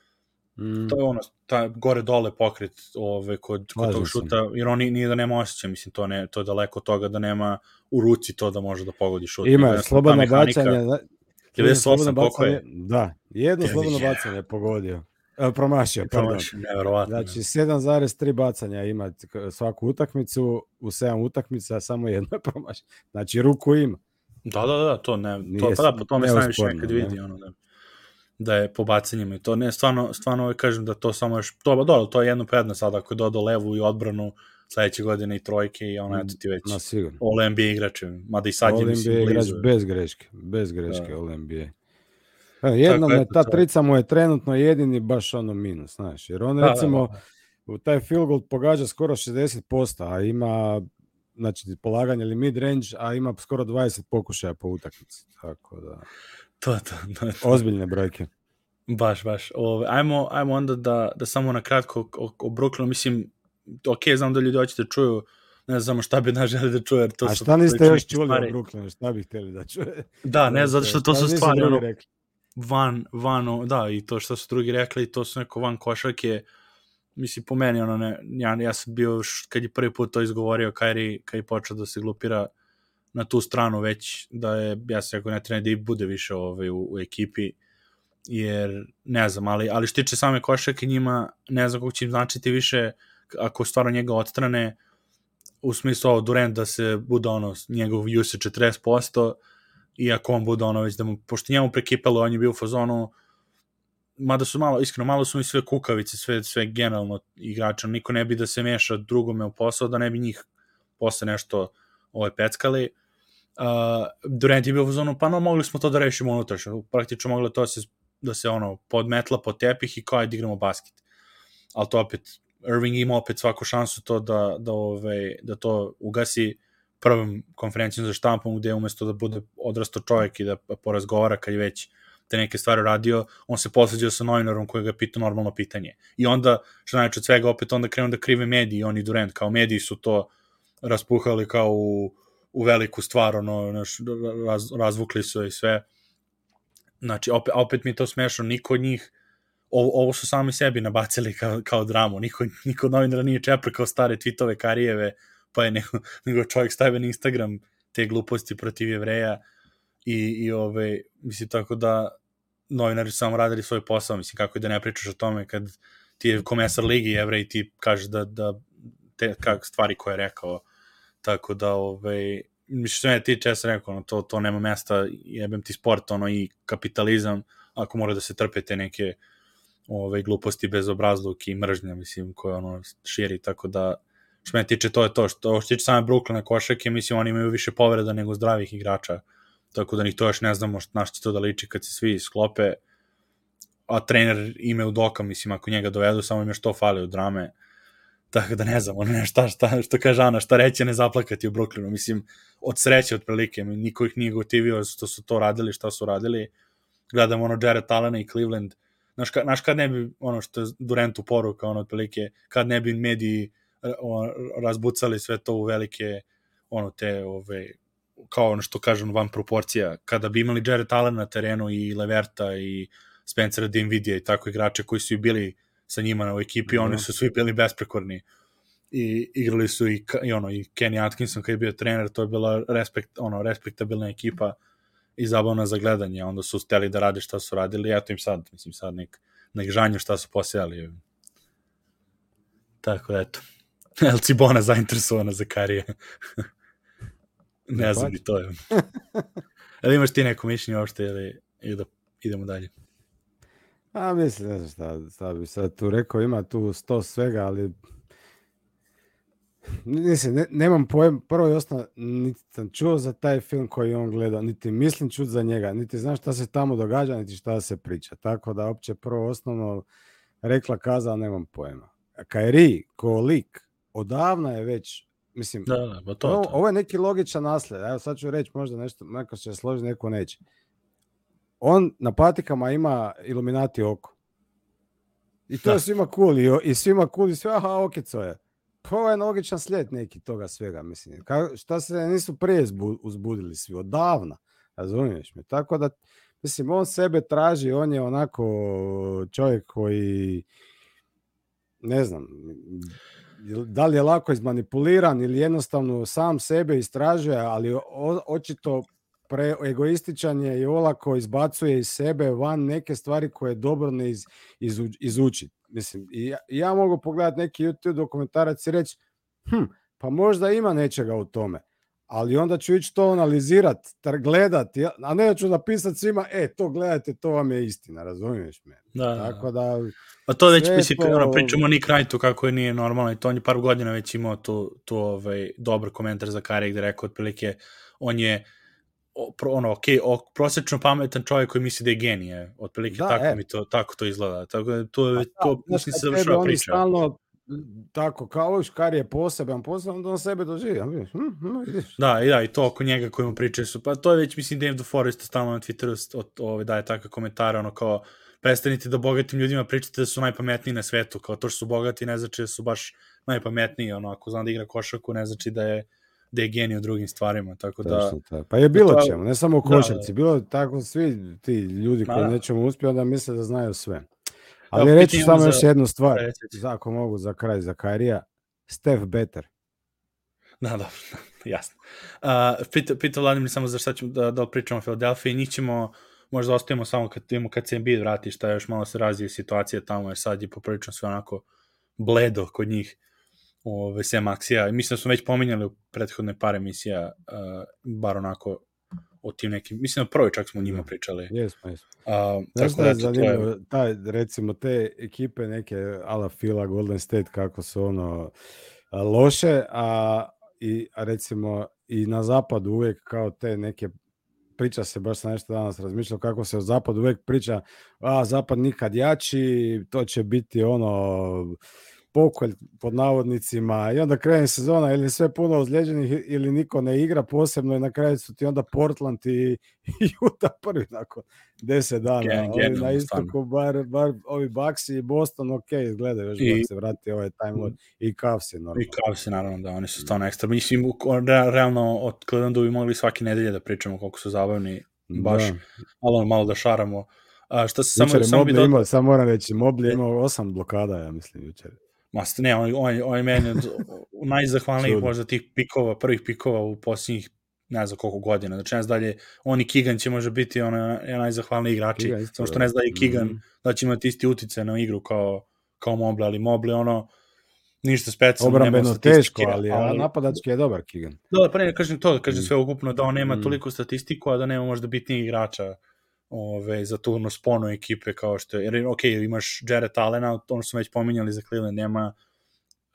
Mm, to je ono, ta gore-dole pokret ove, kod, kod tog šuta, jer on ni- nije da nema osjećaj, mislim, to, ne, to je daleko od toga da nema u ruci to da može da pogodi šut. Ima ta slobodno bacanje. zna- 98, slobodno koliko je? Da, jedno Je, slobodno je. bacanje je pogodio. E, promašio, pardon. Promaš, neverovatno. Znači 7,3 bacanja ima svaku utakmicu, u 7 utakmica samo jedno je promašio. Znači ruku ima. Da, da, da, to ne, to, Nije pa da, po tome se najviše nekad ne. vidi, ono, da, da je po bacanjima i to ne, stvarno, stvarno ovaj kažem da to samo još, to, da, to je jedno prednost sada ako je dodao levu i odbranu sledeće godine i trojke i ono, eto ti već Ma sigurno. all NBA igrači, mada i sad je, mislim, NBA igrač blizu. bez greške, bez greške Da. All NBA. E, Jednom Tako, je, ta to. trica mu je trenutno jedini baš ono minus, znaš, jer on Da, da, recimo da. u taj field goal pogađa skoro 60%, a ima znači polaganje ili mid range, a ima skoro 20 pokušaja po utakmici. Tako da, To, to, to, to. ozbiljne brojke. Baš, baš. Ove, ajmo, ajmo onda da, da samo na kratko o, o Brooklynu, mislim, ok, znam da ljudi hoće da čuju, ne znam samo šta bi nas želi da čuje, jer to a su šta niste još čuli stvari. o Brooklynu, šta bih htjeli da čuje? Da, ne, zato što to su nisu stvari, ono, van, van, da, i to što su drugi rekli, to su neko van košarke, mislim, po meni, ono, ne, ja, ja sam bio, kad je prvi put to izgovorio, Kairi, kad je počeo da se glupira na tu stranu već, da je, ja se ako ne treba da i bude više ovaj, u, u ekipi, jer, ne znam, ali, ali što tiče same košarke, njima, ne znam kako će im značiti više, ako stvarno njega odstrane, u smislu ovo Durant da se bude ono, njegov usage 40%, i ako on bude ono već da mu, pošto njemu prekipalo, on je bio u fazonu, mada su malo, iskreno, malo su mi sve kukavice, sve, sve generalno igrača, niko ne bi da se meša drugome u posao, da ne bi njih posle nešto ovaj, peckali. Uh, Durant je bio u fazonu, pa no, mogli smo to da rešimo unutra, što praktično moglo to da se, da se ono, podmetla pod tepih i kao ajde igramo basket. Ali to opet, Irving ima opet svaku šansu to da, da, ovaj, da to ugasi prvom konferencijom za štampom gde umesto da bude odrasto čovjek i da porazgovara kad je već te neke stvari radio, on se posveđao sa novinarom koji ga pita normalno pitanje. I onda, što najče od svega, opet onda krenu da krive mediji, oni Durant, kao mediji su to raspuhali kao u, u veliku stvar, ono, naš, raz, razvukli su i sve. Znači, opet, opet mi je to smešno, niko od njih, ovo, ovo su sami sebi nabacili kao, kao dramu, niko, niko novinara nije čeprkao stare tweetove Karijeve, pa je nego, nego čovjek stavio na Instagram te gluposti protiv jevreja i, i ove, mislim, tako da novinari samo radili svoj posao, mislim, kako i da ne pričaš o tome kad ti je komesar ligi jevrej ti kažeš da, da te kak stvari koje je rekao, tako da, ove, mislim, što ne tiče, ja sam rekao, ono, to, to nema mesta, jebem ti sport, ono, i kapitalizam, ako mora da se trpete neke ove, gluposti, bezobrazluk i mržnja, mislim, koje ono širi, tako da, što me tiče, to je to, što, što tiče same Brooklyna košake, mislim, oni imaju više povreda nego zdravih igrača, tako da ni to još ne znamo na što će to da liči kad se svi sklope, a trener ime u doka, mislim, ako njega dovedu, samo im je što fali u drame, tako da ne znam, ono ne, šta, šta, što kaže Ana, šta reće ne zaplakati u Brooklynu, mislim, od sreće otprilike, niko ih nije gotivio što su to radili, šta su radili, gledam ono Jared Allena i Cleveland, znaš, ka, znaš kad ne bi, ono što je Durantu poruka, ono otprilike, kad ne bi mediji on, razbucali sve to u velike, ono te, ove, kao ono što kažem, van proporcija, kada bi imali Jared Allen na terenu i Leverta i Spencera Dinvidija i tako igrače koji su i bili sa njima na u ekipi, mm -hmm. oni su svi bili besprekorni i igrali su i, i ono i Kenny Atkinson kad je bio trener, to je bila respekt, ono respektabilna ekipa i zabavna za gledanje, onda su steli da rade šta su radili, eto im sad, mislim sad nek, nek žanju šta su posejali. Tako da eto. El Cibona zainteresovana za karije. ne znam ni to je. Ali imaš ti neko mišljenje uopšte ili, ili da idemo dalje? A mislim, ne znam šta, šta bi sad tu rekao, ima tu sto svega, ali Mislim, ne, nemam pojem, prvo i osnovno, niti sam čuo za taj film koji on gleda, niti mislim čut za njega, niti znam šta se tamo događa, niti šta se priča. Tako da, opće prvo osnovno, rekla kaza, nemam pojma. Kairi, ko lik, odavna je već, mislim, da, da, ba to, ovo, to. ovo je neki logičan nasled, evo sad ću reći možda nešto, neko će složiti, neko neće. On na patikama ima iluminati oko. I to da. je svima cool, i, i svima cool, i sve, aha, okico je Pa ovo je logičan slijed neki toga svega, mislim. Ka, šta se nisu prije uzbudili svi, odavna, razumiješ me? Tako da, mislim, on sebe traži, on je onako čovjek koji, ne znam, da li je lako izmanipuliran ili jednostavno sam sebe istražuje, ali o, očito pre egoističan je i olako izbacuje iz sebe van neke stvari koje je dobro ne iz, iz, izučiti. Mislim, i ja, ja mogu pogledati neki YouTube dokumentarac i reći, hm, pa možda ima nečega u tome. Ali onda ću ići to analizirat, gledat, a ne ću napisati svima, e, to gledajte, to vam je istina, razumiješ me? Da, da, Tako da... Pa to već, mislim, to... ono, pričamo o Nick Wrightu kako je nije normalno i to on je par godina već imao tu, tu ovaj, dobar komentar za Kari gde rekao otprilike, on je ono, ok, o, prosečno pametan čovjek koji misli da je genije, otprilike da, tako e. mi to, tako to izgleda. Tako da to, je, pa to da, mislim se završava priča. Stalno, tako, kao Škar je poseban, poseban, da on sebe doživi. Hm, hm, da, i da, i to oko njega koji mu pričaju su, pa to je već, mislim, Dave DeForest stalno na Twitteru od, ove, daje takve komentare, ono kao, prestanite da bogatim ljudima pričate da su najpametniji na svetu, kao to što su bogati ne znači da su baš najpametniji, ono, ako znam da igra košarku ne znači da je da je genij u drugim stvarima, tako da... Tačno, tako. Pa je bilo to, čemu, ne samo u košarci, da, bilo tako svi ti ljudi koji da. nečemu uspiju, onda misle da znaju sve. Ali Evo, reći samo za... još jednu stvar, za, ako mogu za kraj, za Kairija, Steph Better. Da, dobro, jasno. Uh, pita, pita Vladimir samo za šta ćemo da, da pričamo o Filadelfiji, njih ćemo možda ostavimo samo kad imamo kad se Embiid vrati, šta još malo se razvije situacija tamo, jer sad je poprilično sve onako bledo kod njih ove, sem akcija. Mislim da smo već pominjali u prethodne par emisija, uh, bar onako o tim nekim, mislim da prvoj čak smo o njima da. pričali. Jesmo, jesmo. Uh, Znaš tako da je zanimljivo, je... taj, recimo te ekipe neke ala Fila, Golden State, kako su ono loše, a, i, a recimo i na zapadu uvijek kao te neke priča se, baš sam nešto danas razmišljao kako se o zapadu uvijek priča, a zapad nikad jači, to će biti ono pokolj pod navodnicima i onda krene sezona ili sve puno ozlijeđenih ili niko ne igra posebno i na kraju su ti onda Portland i, i Utah prvi nakon 10 dana. Gen, ovi na istoku bar, bar ovi Bucks i Boston ok izgledaju još I, da se vrati ovaj time load i Cavs normalno. I Cavs naravno da oni su stvarno ekstra. Mislim realno od Clevelandu bi mogli svake nedelje da pričamo koliko su zabavni baš da. malo malo da šaramo. A šta se samo, samo bi do... imao, samo moram reći, Mobley imao osam blokada, ja mislim, jučer. Mast, ne, on, on, on je meni, najzahvalnijih Čudno. možda tih pikova, prvih pikova u posljednjih ne znam koliko godina. Znači ne znam dalje, on i Kigan će možda biti ono, najzahvalniji igrači, samo što da. ne znam da je Kigan Mhm. da će imati isti utice na igru kao, kao Mobley, ali Mobley ono, ništa specijalno, Obrambeno teško, ali, a napadački je dobar Keegan. Da, pa ne kažem to, kažem Mm. sve ukupno da on nema Mm. toliko statistiku, a da nema možda bitnijih igrača ove, za turno sponu ekipe kao što je, jer ok, imaš Jared Allena, ono smo već pominjali za Cleveland, nema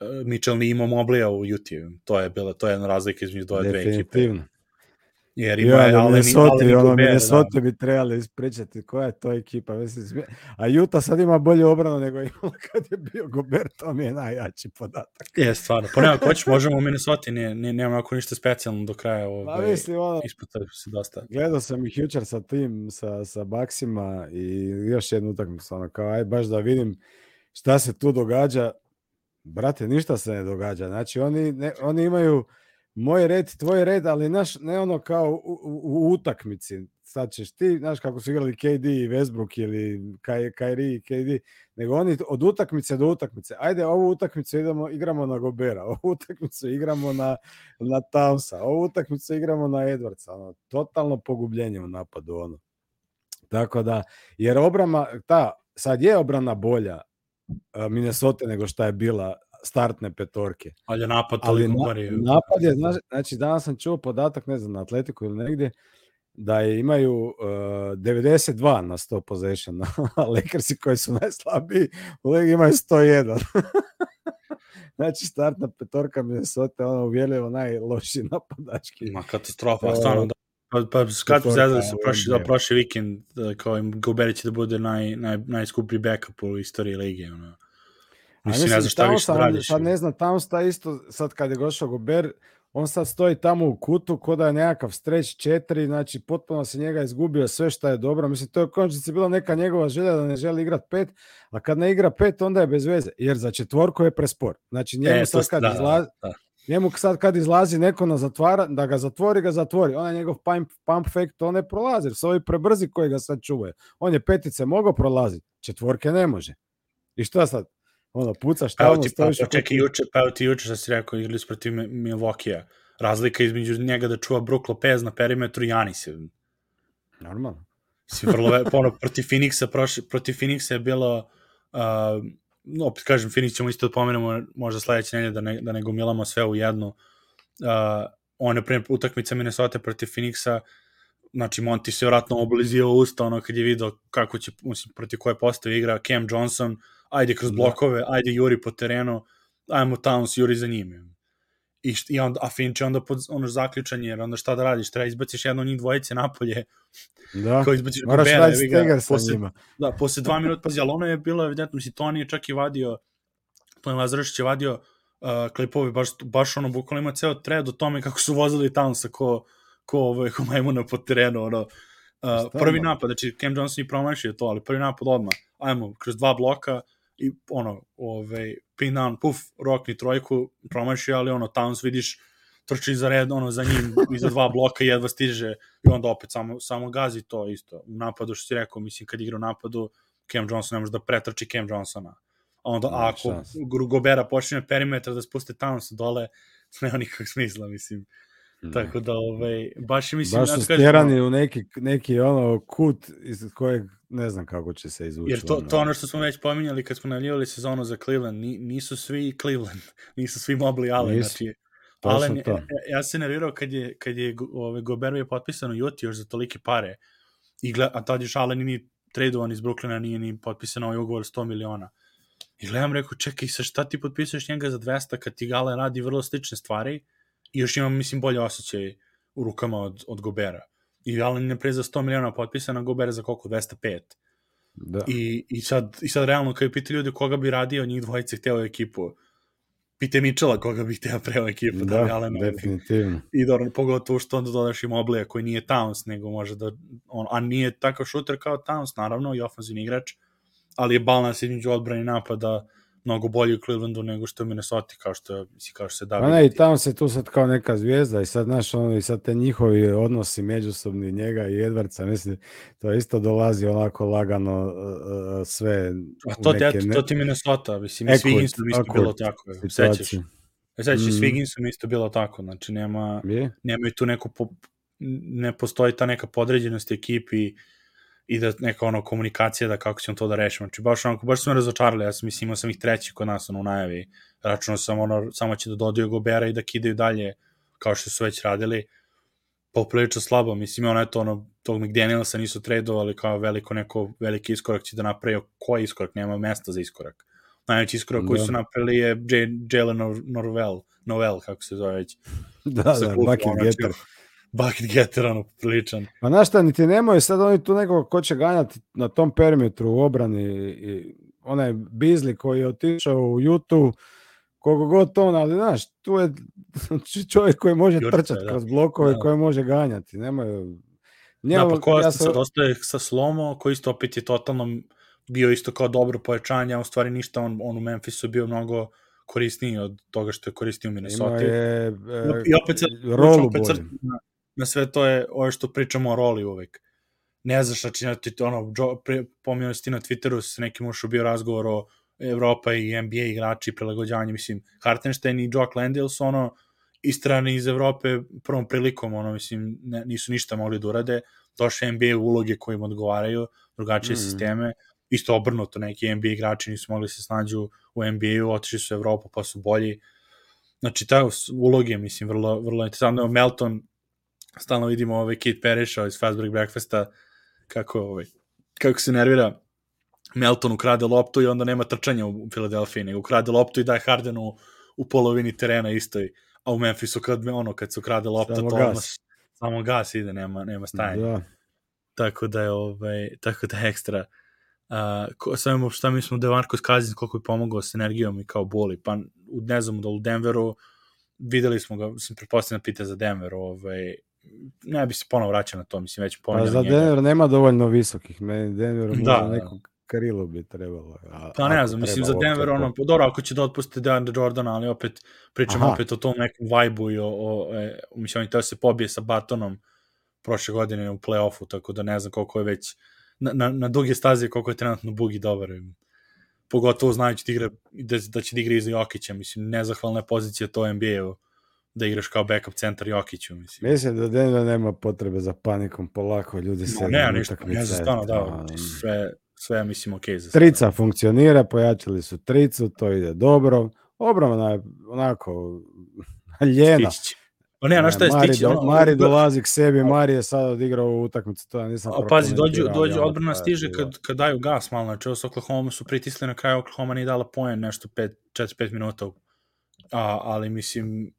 uh, Mitchell ni imao Moblija u Utah, to je bila, to je jedna razlika između dve dve ekipe. Definitivno. Jer ima Ja, je Allen, Minnesota, Allen ono, Gobert, da. Minnesota bi trebali ispričati koja je to ekipa. Mislim, A Utah sad ima bolju obranu nego imala kad je bio Gobert, to mi je najjači podatak. Je, stvarno. Pa nema, ko ćeš, možemo u Minnesota, ne, ne, nema ako ništa specijalno do kraja. Pa Ove, mislim, ono, isputali se dosta. gledao sam ih jučer sa tim, sa, sa Baksima i još jednu utakmicu, ono, kao, aj baš da vidim šta se tu događa. Brate, ništa se ne događa. Znači, oni, ne, oni imaju moj red, tvoj red, ali naš, ne ono kao u, u, u utakmici. Sad ćeš ti, znaš kako su igrali KD i Westbrook ili Kyrie i KD, nego oni od utakmice do utakmice. Ajde, ovu utakmicu idemo, igramo na Gobera, ovu utakmicu igramo na, na Townsa, ovu utakmicu igramo na Edwardsa. Ono, totalno pogubljenje u napadu. Ono. Tako da, jer obrama, ta, sad je obrana bolja a, Minnesota nego šta je bila startne petorke. Ali je napad Ali na, napad je, znaš, znači danas sam čuo podatak, ne znam, na Atletiku ili negdje, da je, imaju uh, 92 na 100 possession, a Lakersi koji su najslabiji u ligi imaju 101. znači startna petorka Minnesota je ono uvjerljivo najlošiji napadački. Ma katastrofa, To- stvarno da. Pa, pa kad zezali se u prošli, da, prošli vikend, da, kao im Gobert će da bude naj, naj, najskuplji backup u istoriji lige. Ono. A Mislim, ne znam šta više da radiš. Sad ne znam, tamo sta isto, sad kad je došao Gober, on sad stoji tamo u kutu, ko da je nekakav streć četiri, znači potpuno se njega izgubio sve što je dobro. Mislim, to je u konačnici bila neka njegova želja da ne želi igrat pet, a kad ne igra pet, onda je bez veze, jer za četvorku je prespor. Znači njemu E, sad kad da, da, izlazi, da. njemu sad kad izlazi neko na zatvara, da ga zatvori, ga zatvori. Onaj njegov pump, pump fake, to ne prolazi, jer su ovi prebrzi koji ga sad čuvaju. On je petice mogao prolaziti, četvorke ne može. I šta sad? Ono, pucaš Pa tamo, ti, pa, stojiš u pa čekaj, juče, pa ti juče što si rekao, igrali su protiv Mi- Milwaukee-a. Razlika između njega da čuva Brook Lopez na perimetru i Janis. je. Normalno. Si vrlo, ono, protiv Phoenixa, prošli, protiv Phoenixa je bilo, uh, no, opet kažem, Phoenix ćemo isto da pomenemo možda sledeće nedelje da ne, da ne gomilamo sve u jednu. Uh, one pre utakmice Minnesota protiv Phoenixa, znači Monty se vratno oblizio usta ono kad je video kako će, mislim, protiv koje postave igra Cam Johnson, ajde kroz Da. blokove, ajde juri po terenu, ajmo Towns juri za njim. I, i onda, a Finch je onda pod ono zaključan, jer onda šta da radiš, treba izbaciš jedno od njih dvojice napolje, Da. kao izbaciš Moraš Gobera, raditi stegar sa posle- njima. Da, posle dva minuta, pazi, ali ono je bilo evidentno, mislim, Toni je čak i vadio, Toni Lazarević je vadio uh, klipove, baš, baš ono, bukvalno ima ceo tred o tome kako su vozili Townsa ko, ko, ovaj, ko majmuna po terenu, ono, uh, prvi napad, znači Cam Johnson je promašio to, ali prvi napad odmah, ajmo, kroz dva bloka i ono, ovaj, pin down, puf, rokni trojku, promašio, ali ono, Towns vidiš, trči za red, ono, za njim, iza dva bloka jedva stiže i onda opet samo, samo gazi to isto. U napadu, što si rekao, mislim, kad igra u napadu, Cam Johnson ne može da pretrči Cam Johnsona. A onda, Nema ako šanse. Gru- Gobera počne perimetra da spuste Towns dole, nema nikakvog smisla, mislim. Tako da, ovaj, baš mislim, Baš su ti kažem, stjerani u neki, neki ono kut iz kojeg ne znam kako će se izvući. Jer to, to ono što smo već pominjali kad smo najavljivali sezonu za Cleveland, ni, nisu svi Cleveland, nisu svi Mobley Allen, Nisu. znači Allen, to. ja, ja se nervirao kad je, kad je ove, Gobert je potpisan u Juti još za tolike pare, I gled, a tad još Allen nije tradovan iz Brooklyna, nije ni potpisan ovaj ugovor 100 miliona. I gledam, rekao, čekaj, sa šta ti potpisuješ njega za 200 kad ti Gale radi vrlo slične stvari i još imam, mislim, bolje osjećaj u rukama od, od Gobera. I Allen je pre za 100 miliona potpisan, a Gobera za koliko? 205. Da. I, i, sad, I sad realno, kada pita ljudi koga bi radio, njih dvojice hteo u ekipu, pite Mičela koga bi hteo preo ekipu, da, da ili- definitivno. I dobro, pogotovo što onda dodaš i Moblija koji nije Towns, nego može da, on, a nije takav šuter kao Towns, naravno, i ofenzivni igrač, ali je balans između odbrane napada mnogo bolji u Clevelandu nego što je Minnesota, kao što, mislim, kao što se da Pa ne, i tamo se tu sad kao neka zvijezda i sad, znaš, ono, i sad te njihovi odnosi međusobni njega i Edvardsa, mislim, to isto dolazi onako lagano uh, uh, sve A to, neke ne- to ti Minnesota, mislim, i svi awkward- isto, bilo tako, sećaš. situacije. Znači, mm. s Mhm. Isto bilo tako, znači nema, Je? nema i tu neku, po, ne postoji ta neka podređenost ekipi i da neka ono komunikacija da kako ćemo to da rešimo. Znači baš onako, baš su me razočarali, ja sam mislim imao sam ih treći kod nas ono, u najavi, računao sam ono, samo će da dodaju Gobera i da kidaju dalje kao što su već radili, poprilično slabo, mislim ono eto ono, tog McDanielsa nisu tradovali kao veliko neko veliki iskorak će da napravi, koji iskorak, nema mesta za iskorak. Najveći iskorak koji Da. su napravili je Jalen Nor- Norvel, Novel, kako se zove već. Da, da, bucket ono, getter. Bucket getter, ono, priličan. Pa znaš šta, niti nemaju sad oni tu nekog ko će ganjati na tom perimetru u obrani. I onaj Bizli koji je otišao u Jutu, koliko god on, ali znaš, tu je čovjek koji može Jurica, trčati da. kroz blokove, Da. koji može ganjati. Nemaju... Da, Njemu- pa ko ja sam- sad ostaje sa Slomo, koji isto opet je totalno bio isto kao dobro pojačanje, a u stvari ništa, on, on u Memphisu bio mnogo korisniji od toga što je koristio u Minnesota. je e, I opet se rolu opet. Na, sve to je ovo što pričamo o roli uvek. Ne znaš, znači, znači ono, pominjao si ti na Twitteru sa nekim ušao bio razgovor o Evropa i NBA igrači, prilagođavanje, mislim, Hartenstein i Jock Landale su ono, istrani iz Evrope prvom prilikom, ono, mislim, ne, nisu ništa mogli da urade, došle NBA uloge koje im odgovaraju, drugačije Mm. sisteme, isto obrnuto, neki NBA igrači nisu mogli se snađu u NBA-u, otišli su u Evropu pa su bolji, znači ta uloge, mislim, vrlo, vrlo interesantno, Melton, stalno vidimo ovaj Kate Parrisha iz Fast Break Breakfasta, kako, ovaj, kako se nervira, Melton ukrade loptu i onda nema trčanja u Filadelfiji, nego ukrade loptu i daje Hardenu u polovini terena istoj, a u Memphisu kad, ono, kad se ukrade lopta, Samo to gas. odmah, samo gas ide, nema, nema stajanja Da. tako da je ovaj tako da je ekstra uh, ko, samo šta mi smo Demarcus Cousins koliko je pomogao s energijom i kao boli pa u, ne znam da u Denveru videli smo ga sam pretpostavljam da pita za Denver ovaj ne bi se ponovo vraćao na to mislim već Pa pominjali za njega. Denver nema dovoljno visokih. Meni Denver Da, da. neko krilo bi trebalo. A, Pa ne znam, mislim za Denver to. ono, pa dobro ako će da otpuste DeAndre Jordana, ali opet pričamo Aha. opet o tom nekom vibe-u i o, o e, mislim on je teo se pobije sa Bartonom prošle godine u play-offu, tako da ne znam koliko je već na, na, na duge staze koliko je trenutno Bugi dobar. Pogotovo znajući da, igra, da, da će da igra iza Jokića, mislim, nezahvalna je pozicija to NBA-u da igraš kao backup centar Jokiću, mislim. Mislim da Denver nema potrebe za panikom polako, ljudi se No, ne, ništa, ne znam, stvarno, da, sve, sve ja mislim ok za sada. Trica funkcionira, pojačali su tricu, to ide dobro. Obrana je onako ljena. Stići će. Pa ne, znaš šta je Mari, stići? do, Mari dolazi k sebi, Mari je sad odigrao ovu utakmicu, to ja nisam A pazi, dođu, dođu, odbrana je stiže kad, kad daju gas malo, znači ovo s Oklahoma su pritisli na kraju, Oklahoma nije dala poen nešto 4-5 minuta, a, ali mislim,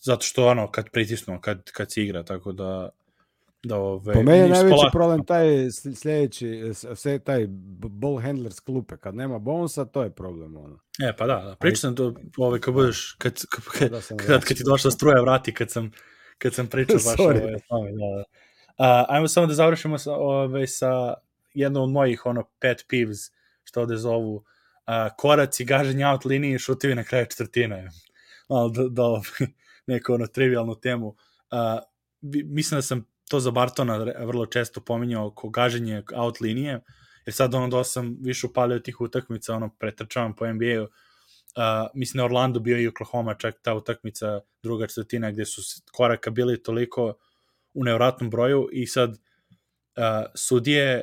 zato što ono, kad pritisnu, kad, kad se igra, tako da, da ove, Po meni je najveći polako. problem taj sl- sljedeći, sve taj ball handler s klupe. Kad nema bonsa, to je problem. Ono. E, pa da, da. pričam to, ove, kad budeš, kad, kad, Da sam kad, kad ti došla struja, vrati, kad sam, kad sam pričao baš ove, ove, da, da. A, ajmo samo da završimo sa, ove, sa jednom od mojih ono, pet peeves, što ovde zovu, a, koraci, gaženje out linije i šutevi na kraju četvrtine. Malo da, da neku ono trivialnu temu. Vi- mislim da sam to za Bartona vrlo često pominjao oko gaženje out linije, jer sad ono da sam više upalio tih utakmica, ono pretrčavam po NBA-u, uh, mislim da Orlando bio i Oklahoma čak ta utakmica druga četvrtina gde su koraka bili toliko u nevratnom broju i sad uh, sudije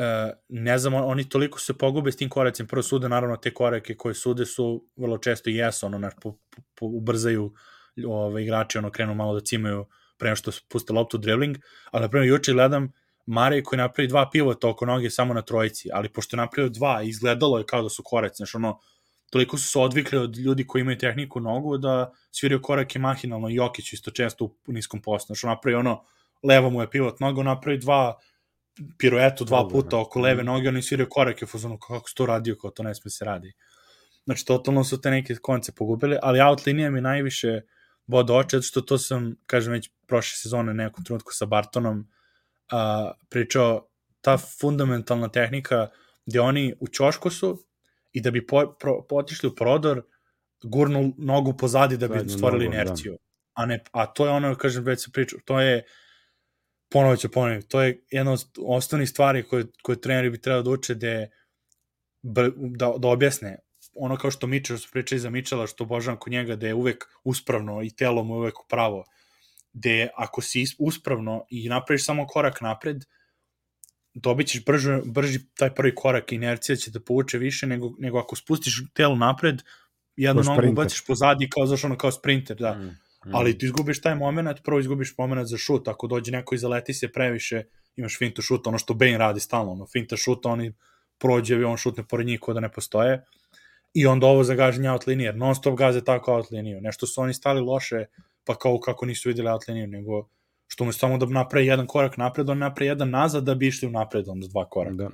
uh, ne znam, on- oni toliko se pogube s tim koracima, prvo sude naravno te korake koje sude su vrlo često i jesu, ono, naš, po, po, po, ubrzaju ove, igrači, ono, krenu malo da cimaju pre nego što puste loptu dribbling, ali na primjer juče gledam Mare koji napravi dva pivota oko noge samo na trojici, ali pošto je napravio dva, izgledalo je kao da su koraci, znaš, ono, toliko su se odvikli od ljudi koji imaju tehniku nogu da svirio korake mahinalno Jokić isto često u niskom postu, znaš, on napravi ono, levo mu je pivot noga, napravi dva piruetu dva puta oko leve noge, on je svirio korake u fazonu kako se to radio, kao to ne sme se radi. Znači, totalno su te neke konce pogubili, ali out linija mi najviše boda oče, što to sam, kažem, već prošle sezone nekom trenutku sa Bartonom a, pričao, ta fundamentalna tehnika gde oni u ćošku su i da bi po, pro, potišli u prodor, gurnu nogu pozadi da bi Zadnju stvorili nogu, da. inerciju. A, ne, a to je ono, kažem, već se pričao, to je ponovo ću ponoviti, to je jedna od osnovnih stvari koje, koje treneri bi trebalo da uče da, da, da objasne. Ono kao što Mičel, što pričali za Mičela, što obožavam kod njega, da je uvek uspravno i telo mu je uvek upravo, gde ako si uspravno i napraviš samo korak napred, dobit ćeš brži, brži taj prvi korak, inercija će te povuče više nego, nego ako spustiš telo napred, jednu nogu baciš pozadi kao, zašto ono, kao sprinter, da. Mm, mm. Ali ti izgubiš taj moment, prvo izgubiš moment za šut, ako dođe neko i zaleti se previše, imaš fintu šuta, ono što Bane radi stalno, ono, finta šuta, oni prođe i on šutne pored njih da ne postoje. I onda ovo za gaženje out linije, non stop gaze tako out liniju. Nešto su oni stali loše, pa kao kako nisu videli out liniju, nego što mu samo da napravi jedan korak napred, on napravi jedan nazad da bi išli u napred, onda dva koraka. Da.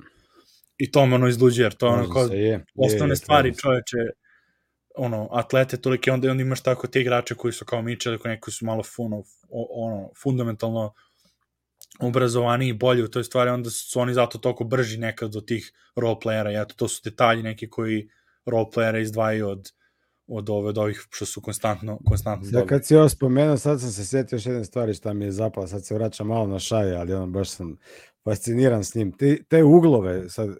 I to me ono izluđe, jer to je ono kao je, osnovne je, stvari čoveče, ono, atlete tolike, onda, onda imaš tako te igrače koji su kao Mitchell, koji neki su malo funo, ono, fundamentalno obrazovani i bolji u toj stvari, onda su oni zato toliko brži nekad do tih roleplayera, i eto, to su detalji neki koji roleplayera izdvajaju od, od, ove, od ovih što su konstantno, konstantno dobri. kad si ovo spomenuo, sad sam se sjetio još jedne stvari šta mi je zapala, sad se vraćam malo na šaje, ali ono, baš sam fasciniran s njim. Te, te uglove sad, e,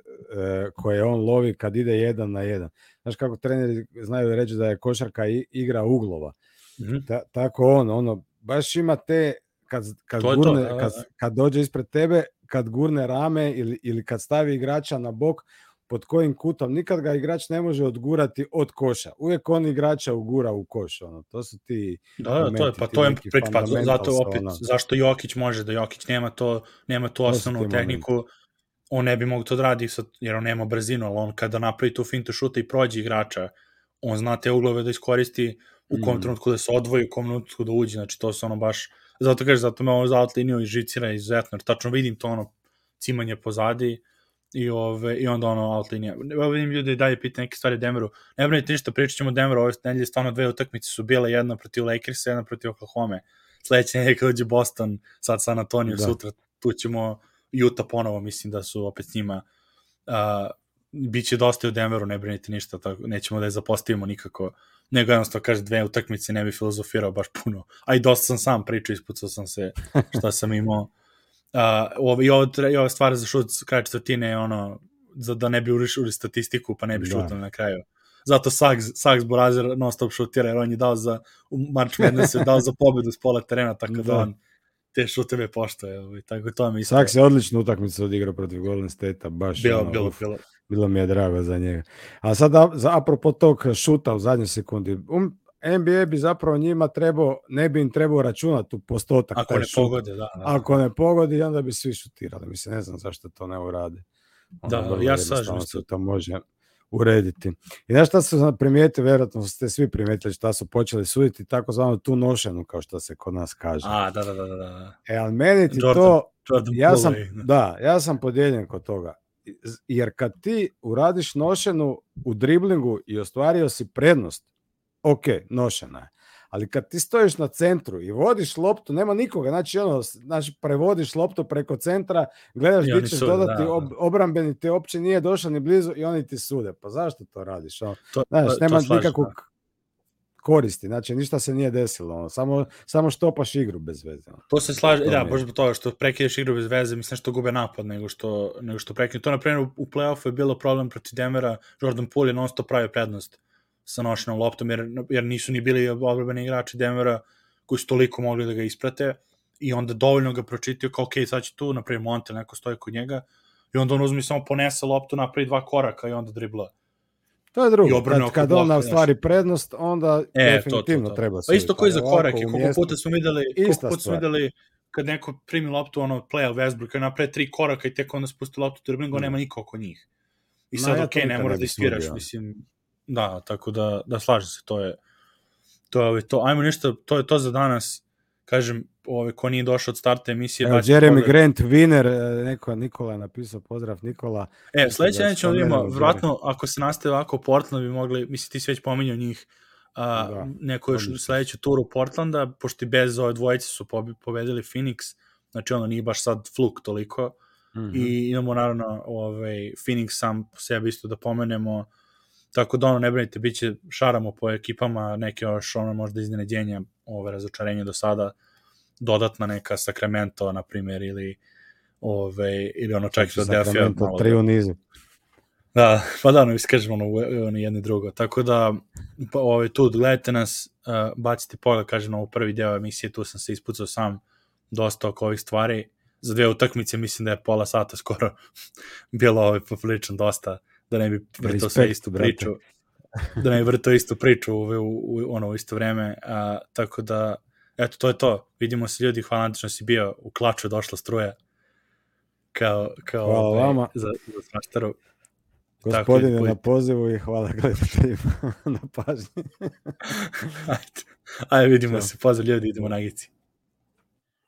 koje on lovi kad ide jedan na jedan. Znaš kako treneri znaju reći da je košarka igra uglova. Mm -hmm. Ta, tako on, ono, baš ima te kad, kad, to gurne, to, kad, kad dođe ispred tebe, kad gurne rame ili, ili kad stavi igrača na bok, pod kojim kutom, nikad ga igrač ne može odgurati od koša. Uvijek on igrača ugura u koš. Ono. To su ti Da, da to je, pa to je prič, pa zato opet, ono. zašto Jokić može da Jokić nema to, nema tu osnovnu tehniku, momenti. on ne bi mogu to da radi, sad, jer on nema brzinu, ali on kada napravi tu fintu šuta i prođe igrača, on zna te uglove da iskoristi u kom mm. trenutku da se odvoji, u kom trenutku da uđe, znači to su ono baš Zato kaže, zato me ovo za outliniju i žicira izuzetno, jer tačno vidim to ono cimanje pozadi i, ove, i onda ono outlinija. Evo vidim ljudi dalje pita neke stvari Denveru. Ne brinite ništa, pričat ćemo Denveru, ove nedelje stvarno dve utakmice su bile, jedna protiv Lakersa, jedna protiv Oklahoma. Sledeće nedelje kad dođe Boston, sad San Antonio, da. sutra tu ćemo Utah ponovo, mislim da su opet s njima uh, biće dosta u Denveru, ne brinite ništa, tako, nećemo da je zapostavimo nikako nego jednostavno kaže dve utakmice ne bi filozofirao baš puno. A i dosta sam sam pričao, ispucao sam se šta sam imao. Uh, i, ovo, I ova stvar za šut kraj četvrtine je ono, za da ne bi urišuli statistiku, pa ne bi da. šutali na kraju. Zato Suggs, Suggs Borazer non stop šutira, jer on je dao za, u March Madness je dao za pobedu s pola terena, tako da, da on te šuteve poštoje. Ovaj, tako to mi isto. Suggs je odličnu utakmicu odigrao protiv Golden State-a, baš. Bilo, ono, bilo, bilo bilo mi je drago za njega. A sad, za, apropo tog šuta u zadnjoj sekundi, um, NBA bi zapravo njima trebao, ne bi im trebao računati u postotak. Ako ne šut. pogode, da, da. Ako ne pogodi, onda bi svi šutirali. Mislim, ne znam zašto to ne urade. Ono, da, ja sažem se. To može urediti. I znaš šta su primijetili, vjerojatno ste svi primijetili šta su počeli suditi, tako zvano tu nošenu, kao što se kod nas kaže. A, da, da, da. da. E, ali meni ti Jordan, to, Jordan ja sam, da, ja sam podijeljen kod toga jer kad ti uradiš nošenu u driblingu i ostvario si prednost, ok, nošena je. Ali kad ti stojiš na centru i vodiš loptu, nema nikoga, znači ono, znači prevodiš loptu preko centra, gledaš gdje ćeš dodati da. ob, obrambeni, te uopće nije došao ni blizu i oni ti sude. Pa zašto to radiš? Ono, to, znaš, to, nema to nikakvog da koristi, znači ništa se nije desilo, ono, samo, samo štopaš igru bez veze. Ono. To se slaže, to da, baš zbog toga što prekideš igru bez veze, mislim što gube napad nego što, nego što prekideš. To, na primjer, u play-offu je bilo problem protiv Denvera, Jordan Poole je non stop pravio prednost sa nošenom loptom, jer, jer nisu ni bili obrabeni igrači Denvera koji su toliko mogli da ga isprate i onda dovoljno ga pročitio kao, ok, sad će tu, na primjer, Montel, neko stoji kod njega, i onda on uzmi samo ponese loptu, napravi dva koraka i onda dribla To je drugo. Kad, kad on stvari prednost, onda e, definitivno to, to, to. treba Pa isto koji za korake, koliko puta smo videli, koliko puta smo videli kad neko primi loptu, ono, play Westbrook, kad napravi tri koraka i tek onda spusti loptu driblingu, mm. nema niko oko njih. I sad, okej, okay, ne mora da ispiraš, mislim, da, tako da, da slažem se, to je, to je, to, ajmo ništa, to je to za danas, kažem, ove, ko nije došao od starta emisije. Evo, Jeremy pogled. Grant, winner, e, neko, Nikola je napisao, pozdrav Nikola. E, sledeće da ćemo vidimo, vratno, ako se nastaje ovako Portland, bi mogli, misli ti si već pominjao njih, a, da, neko još sledeću turu Portlanda, pošto i bez ove dvojice su pobedili Phoenix, znači ono nije baš sad fluk toliko, mm -hmm. i imamo naravno ovaj, Phoenix sam po sebi isto da pomenemo, tako da ono ne brinite, bit će šaramo po ekipama, neke još ono možda iznenađenja, ove razočarenje do sada, dodatna neka Sacramento, na primjer, ili ove, ili ono čak Philadelphia. Sacramento, tri u nizu. Da, pa da, ono, iskažemo ono, ono jedno i drugo. Tako da, pa, ovaj, tu gledajte nas, uh, bacite pogled, kažem, na ovo prvi deo emisije, tu sam se ispucao sam dosta oko ovih stvari. Za dve utakmice mislim da je pola sata skoro bilo ovaj, poprilično dosta, da ne bi vrtao sve istu priču. da ne bi vrtao istu priču u, u, u, ono, u isto vreme. A, tako da, eto, to je to. Vidimo se ljudi, hvala što si bio u klaču, došla struja. Kao, kao hvala ovaj, vama. Za, za smaštaru. Gospodine na pozivu i hvala gledateljima na pažnji. ajde, ajde vidimo Ćao. se, pozdrav ljudi, idemo na gici.